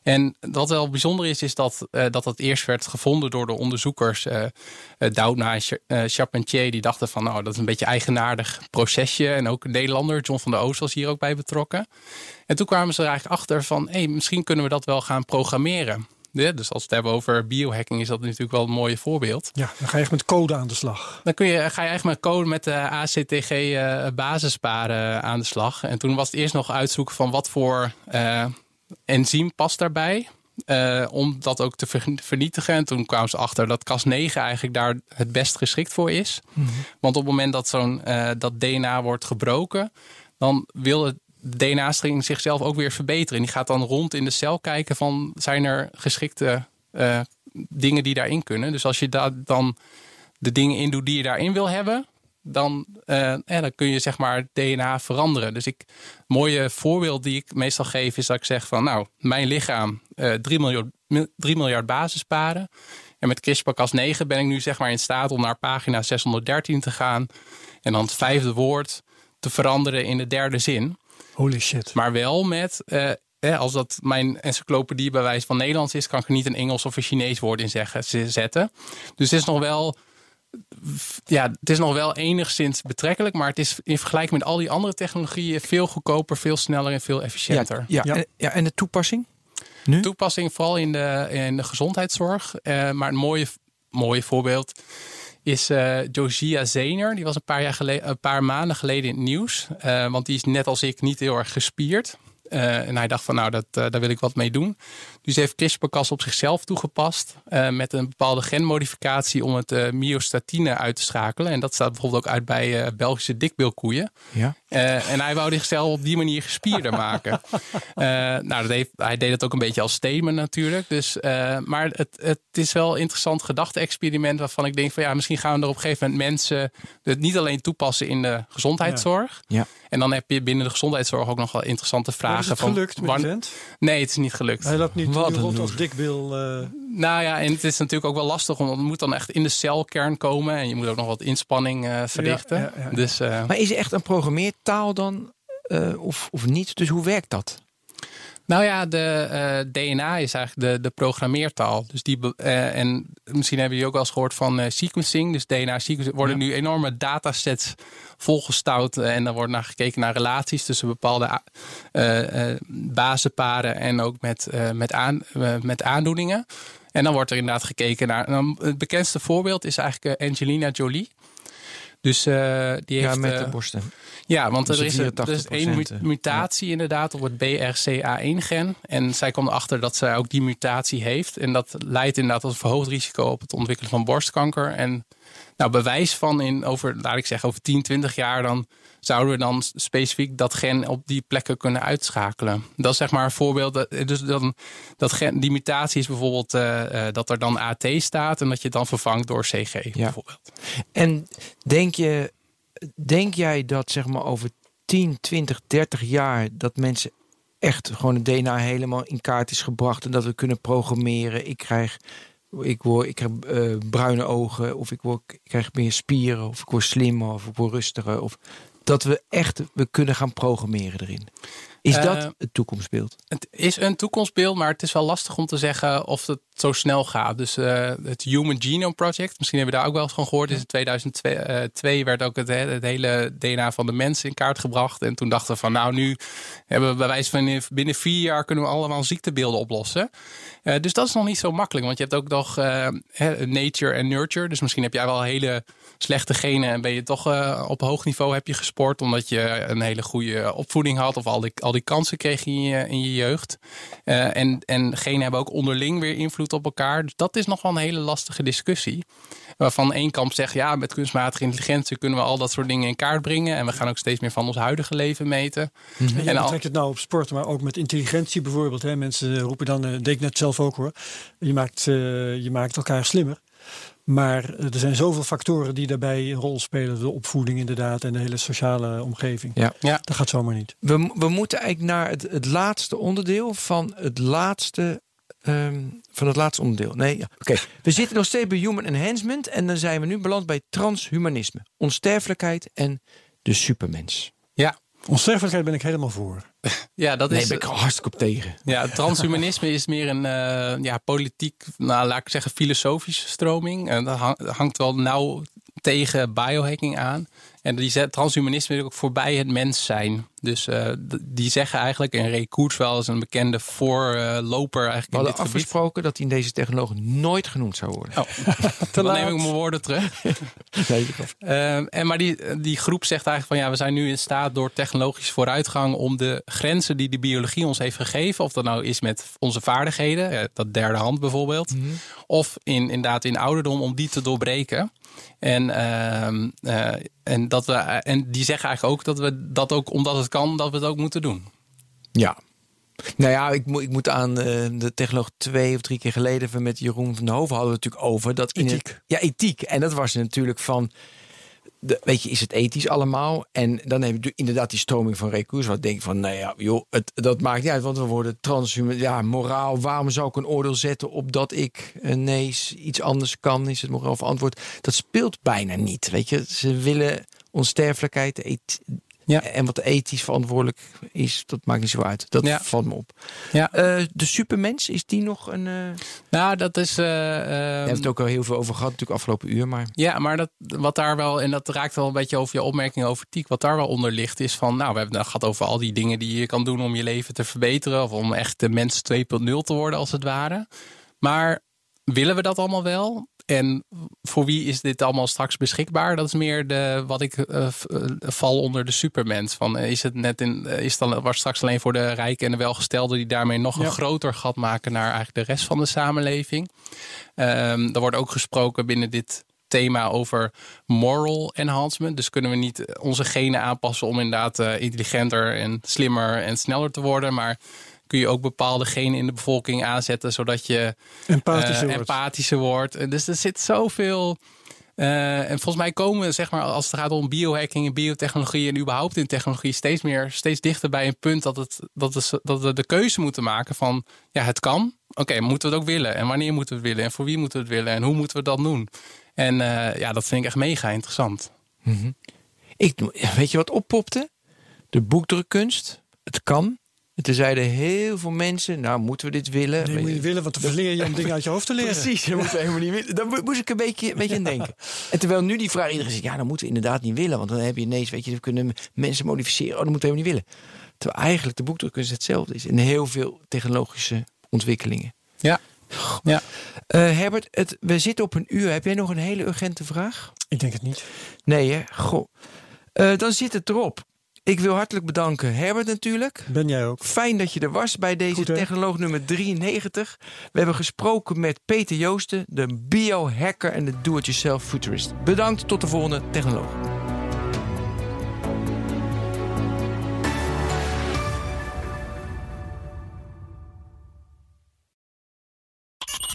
S3: En wat wel bijzonder is, is dat, uh, dat dat eerst werd gevonden door de onderzoekers uh, Doudna en Charpentier. Die dachten van, nou, dat is een beetje een eigenaardig procesje. En ook Nederlander, John van der Oost, was hier ook bij betrokken. En toen kwamen ze er eigenlijk achter van, hé, misschien kunnen we dat wel gaan programmeren. Ja, dus als we het hebben over biohacking is dat natuurlijk wel een mooi voorbeeld.
S2: Ja, dan ga je echt met code aan de slag.
S3: Dan kun je, ga je echt met code met de ACTG uh, basisparen aan de slag. En toen was het eerst nog uitzoeken van wat voor uh, enzym past daarbij. Uh, om dat ook te vernietigen. En toen kwamen ze achter dat Cas9 eigenlijk daar het best geschikt voor is. Mm -hmm. Want op het moment dat zo'n dat DNA wordt gebroken, dan wil het DNA-string zichzelf ook weer verbeteren. En die gaat dan rond in de cel kijken van zijn er geschikte uh, dingen die daarin kunnen. Dus als je daar dan de dingen in doet die je daarin wil hebben, dan, uh, eh, dan kun je zeg maar DNA veranderen. Dus ik, mooie voorbeeld die ik meestal geef is dat ik zeg van nou, mijn lichaam uh, 3, miljard, 3 miljard basisparen. En met CRISPR-Cas9 ben ik nu zeg maar in staat om naar pagina 613 te gaan. En dan het vijfde woord te veranderen in de derde zin.
S2: Holy shit.
S3: Maar wel met uh, hè, als dat mijn encyclopedie bij wijze van Nederlands is, kan ik er niet een Engels of een Chinees woord in zeggen, zetten. Dus het is nog wel ja, het is nog wel enigszins betrekkelijk, maar het is in vergelijking met al die andere technologieën veel goedkoper, veel sneller en veel efficiënter.
S1: Ja, ja. En, ja, en de toepassing? Nu?
S3: Toepassing vooral in de, in de gezondheidszorg. Uh, maar een mooie, mooie voorbeeld is uh, Josia Zener. Die was een paar, jaar geleden, een paar maanden geleden in het nieuws. Uh, want die is net als ik niet heel erg gespierd. Uh, en hij dacht van nou, dat, daar wil ik wat mee doen. Dus heeft CRISPR-Cas op zichzelf toegepast. Uh, met een bepaalde genmodificatie om het myostatine uit te schakelen. En dat staat bijvoorbeeld ook uit bij Belgische dikbeelkoeien.
S1: Ja.
S3: en hij wou zichzelf op die manier gespierder maken. nou, dat heeft, hij deed het ook een beetje als statement natuurlijk. Dus, maar het, het is wel een interessant gedachte-experiment waarvan ik denk van ja, misschien gaan we er op een gegeven moment mensen het niet alleen toepassen in de gezondheidszorg.
S1: Ja.
S3: En dan heb je binnen de gezondheidszorg ook nog wel interessante vragen.
S2: Is het gelukt met vent?
S3: Nee, het is niet gelukt.
S2: Hij loopt niet Wat rond als dikbil. Uh...
S3: Nou ja, en het is natuurlijk ook wel lastig. Want het moet dan echt in de celkern komen. En je moet ook nog wat inspanning uh, verrichten. Ja, ja, dus, uh...
S1: Maar is er echt een programmeertaal dan? of, of niet? Dus hoe werkt dat?
S3: Nou ja, de uh, DNA is eigenlijk de, de programmeertaal. Dus die, uh, en misschien hebben jullie ook wel eens gehoord van uh, sequencing. Dus DNA-sequencing worden nu enorme datasets volgestouwd. en dan wordt naar gekeken naar relaties tussen bepaalde bazenparen en ook met, met, aan, met aandoeningen. En dan wordt er inderdaad gekeken naar. Dan, het bekendste voorbeeld is eigenlijk Angelina Jolie. Dus die heeft.
S1: Ja, met de borsten.
S3: Ja, want er is, er is één mutatie inderdaad op het BRCA1-gen. En zij kwam erachter dat zij ook die mutatie heeft. En dat leidt inderdaad tot een verhoogd risico op het ontwikkelen van borstkanker. En nou, bewijs van in over, laat ik zeggen, over 10, 20 jaar dan zouden we dan specifiek dat gen op die plekken kunnen uitschakelen. Dat is zeg maar een voorbeeld. Dus dan, dat gen, die mutatie is bijvoorbeeld uh, dat er dan AT staat en dat je het dan vervangt door CG ja. bijvoorbeeld.
S1: En denk je denk jij dat zeg maar over 10, 20, 30 jaar dat mensen echt gewoon het DNA helemaal in kaart is gebracht en dat we kunnen programmeren. Ik krijg, ik word, ik krijg uh, bruine ogen of ik, word, ik krijg meer spieren of ik word slimmer of ik word rustiger of dat we echt we kunnen gaan programmeren erin. Is dat uh, het toekomstbeeld?
S3: Het is een toekomstbeeld, maar het is wel lastig om te zeggen of het zo snel gaat. Dus uh, het Human Genome Project, misschien hebben we daar ook wel eens van gehoord. Is in 2002 uh, werd ook het, het, hele DNA van de mens in kaart gebracht. En toen dachten we van nou, nu hebben we bij wijze van binnen vier jaar kunnen we allemaal ziektebeelden oplossen. Uh, dus dat is nog niet zo makkelijk, want je hebt ook nog nature en nurture. Dus misschien heb jij wel hele slechte genen en ben je toch op hoog niveau heb je gesport omdat je een hele goede opvoeding had of al die, al die kansen kreeg in je, in je jeugd. en, en genen hebben ook onderling weer invloed op elkaar. Dus dat is nog wel een hele lastige discussie. Waarvan één kamp zegt, ja, met kunstmatige intelligentie kunnen we al dat soort dingen in kaart brengen. En we gaan ook steeds meer van ons huidige leven meten.
S2: Mm -hmm. En je betrekt het nou op sport, maar ook met intelligentie bijvoorbeeld. Hè. Mensen roepen dan, uh, deed ik net zelf ook hoor. Je maakt, uh, je maakt elkaar slimmer. Maar er zijn zoveel factoren die daarbij een rol spelen. De opvoeding inderdaad en de hele sociale omgeving.
S1: Ja.
S3: ja.
S2: Dat gaat zomaar niet.
S1: We, we moeten eigenlijk naar het, het laatste onderdeel van het laatste Um, van het laatste onderdeel. Nee, ja. oké. We zitten nog steeds bij human enhancement en dan zijn we nu beland bij transhumanisme, onsterfelijkheid en de supermens.
S3: Ja,
S2: onsterfelijkheid ben ik helemaal voor.
S3: Ja, dat
S1: nee,
S3: is.
S1: ben ik hartstikke op tegen.
S3: Ja, transhumanisme is meer een uh, ja, politiek, nou, laat ik zeggen, filosofische stroming. En dat hangt wel nauw tegen biohacking aan. En die transhumanisme wil ook voorbij het mens zijn. Dus uh, die zeggen eigenlijk, en Ray Kurzweil is een bekende voorloper eigenlijk
S1: We hadden afgesproken dat hij in deze technologie nooit genoemd zou worden.
S3: Oh, dan laat. neem ik mijn woorden terug.
S1: nee,
S3: uh, en maar die, die groep zegt eigenlijk van ja, we zijn nu in staat door technologische vooruitgang om de grenzen die de biologie ons heeft gegeven, of dat nou is met onze vaardigheden, dat derde hand bijvoorbeeld, mm -hmm. of in, inderdaad in ouderdom, om die te doorbreken. En, uh, en, dat we, en die zeggen eigenlijk ook dat we dat ook, omdat het kan, dat we het ook moeten doen.
S1: Ja. Nou ja, ik, moet, ik moet aan uh, de technoloog twee of drie keer geleden met Jeroen van der Hoven hadden we het natuurlijk over dat
S2: ethiek.
S1: Het, ja, ethiek. En dat was natuurlijk van. De, weet je, is het ethisch allemaal? En dan heb je inderdaad die stroming van recours. Wat denk van, nou ja, joh, het, dat maakt niet uit, want we worden transhuman. Ja, moraal. Waarom zou ik een oordeel zetten op dat ik ineens iets anders kan? Is het moraal verantwoord? Dat speelt bijna niet. Weet je, ze willen onsterfelijkheid,
S3: Ja.
S1: En wat ethisch verantwoordelijk is, dat maakt niet zo uit. Dat
S3: Ja.
S1: valt me op.
S3: Ja.
S1: Eh, de supermens, is die nog een... eh
S3: Nou, dat is. eh,
S1: we hebben het ook al heel veel over gehad, natuurlijk afgelopen uur. Maar
S3: Ja, maar dat, wat daar wel, en dat raakt wel een beetje over je opmerking over tiek, wat daar wel onder ligt, is van, nou, we hebben het gehad over al die dingen die je kan doen om je leven te verbeteren, of om echt de mens 2.0 te worden, als het ware. Maar willen we dat allemaal wel? En voor wie is dit allemaal straks beschikbaar? Dat is meer de, wat ik eh, eh, val onder de supermens. Van, eh, is het net in, is het dan was straks alleen voor de rijken en de welgestelden die daarmee nog
S2: Ja.
S3: een groter gat maken naar eigenlijk de rest van de samenleving? Ehm, er wordt ook gesproken binnen dit thema over moral enhancement. Dus kunnen we niet onze genen aanpassen om inderdaad intelligenter en slimmer en sneller te worden, maar kun je ook bepaalde genen in de bevolking aanzetten zodat je
S2: Empathische wordt.
S3: empathischer wordt. En Dus er zit zoveel. eh, en volgens mij komen we, zeg maar, als het gaat om biohacking en biotechnologie en überhaupt in technologie, steeds meer, steeds dichter bij een punt dat, het, dat, het, dat we de keuze moeten maken van, ja, het kan. Oké, moeten we het ook willen? En wanneer moeten we het willen? En voor wie moeten we het willen? En hoe moeten we dat doen? En eh, ja, dat vind ik echt mega interessant.
S1: ik, weet je wat oppopte? De boekdrukkunst. Het kan. En toen zeiden heel veel mensen, nou moeten we dit willen?
S2: Nee, moet je niet willen, want dan verleer je om dingen uit je hoofd te leren.
S1: Precies, dat moeten we helemaal niet willen. Daar mo- moest ik een beetje, een beetje aan denken. En terwijl nu die vraag iedereen zegt, ja, dan moeten we inderdaad niet willen. Want dan heb je ineens, weet je, we kunnen mensen modificeren. Oh, dat moeten we helemaal niet willen. Terwijl eigenlijk de boekdrukkunst hetzelfde is. In heel veel technologische ontwikkelingen.
S3: Ja. ja.
S1: Eh, Herbert, het, we zitten op een uur. Heb jij nog een hele urgente vraag?
S2: Ik denk het niet.
S1: Nee, hè? Goh. Eh, dan zit het erop. Ik wil hartelijk bedanken Herbert natuurlijk.
S2: Ben jij ook?
S1: Fijn dat je er was bij deze
S2: Goed,
S1: technoloog nummer 93. We hebben gesproken met Peter Joosten, de biohacker en de do-it-yourself futurist. Bedankt, tot de volgende technoloog.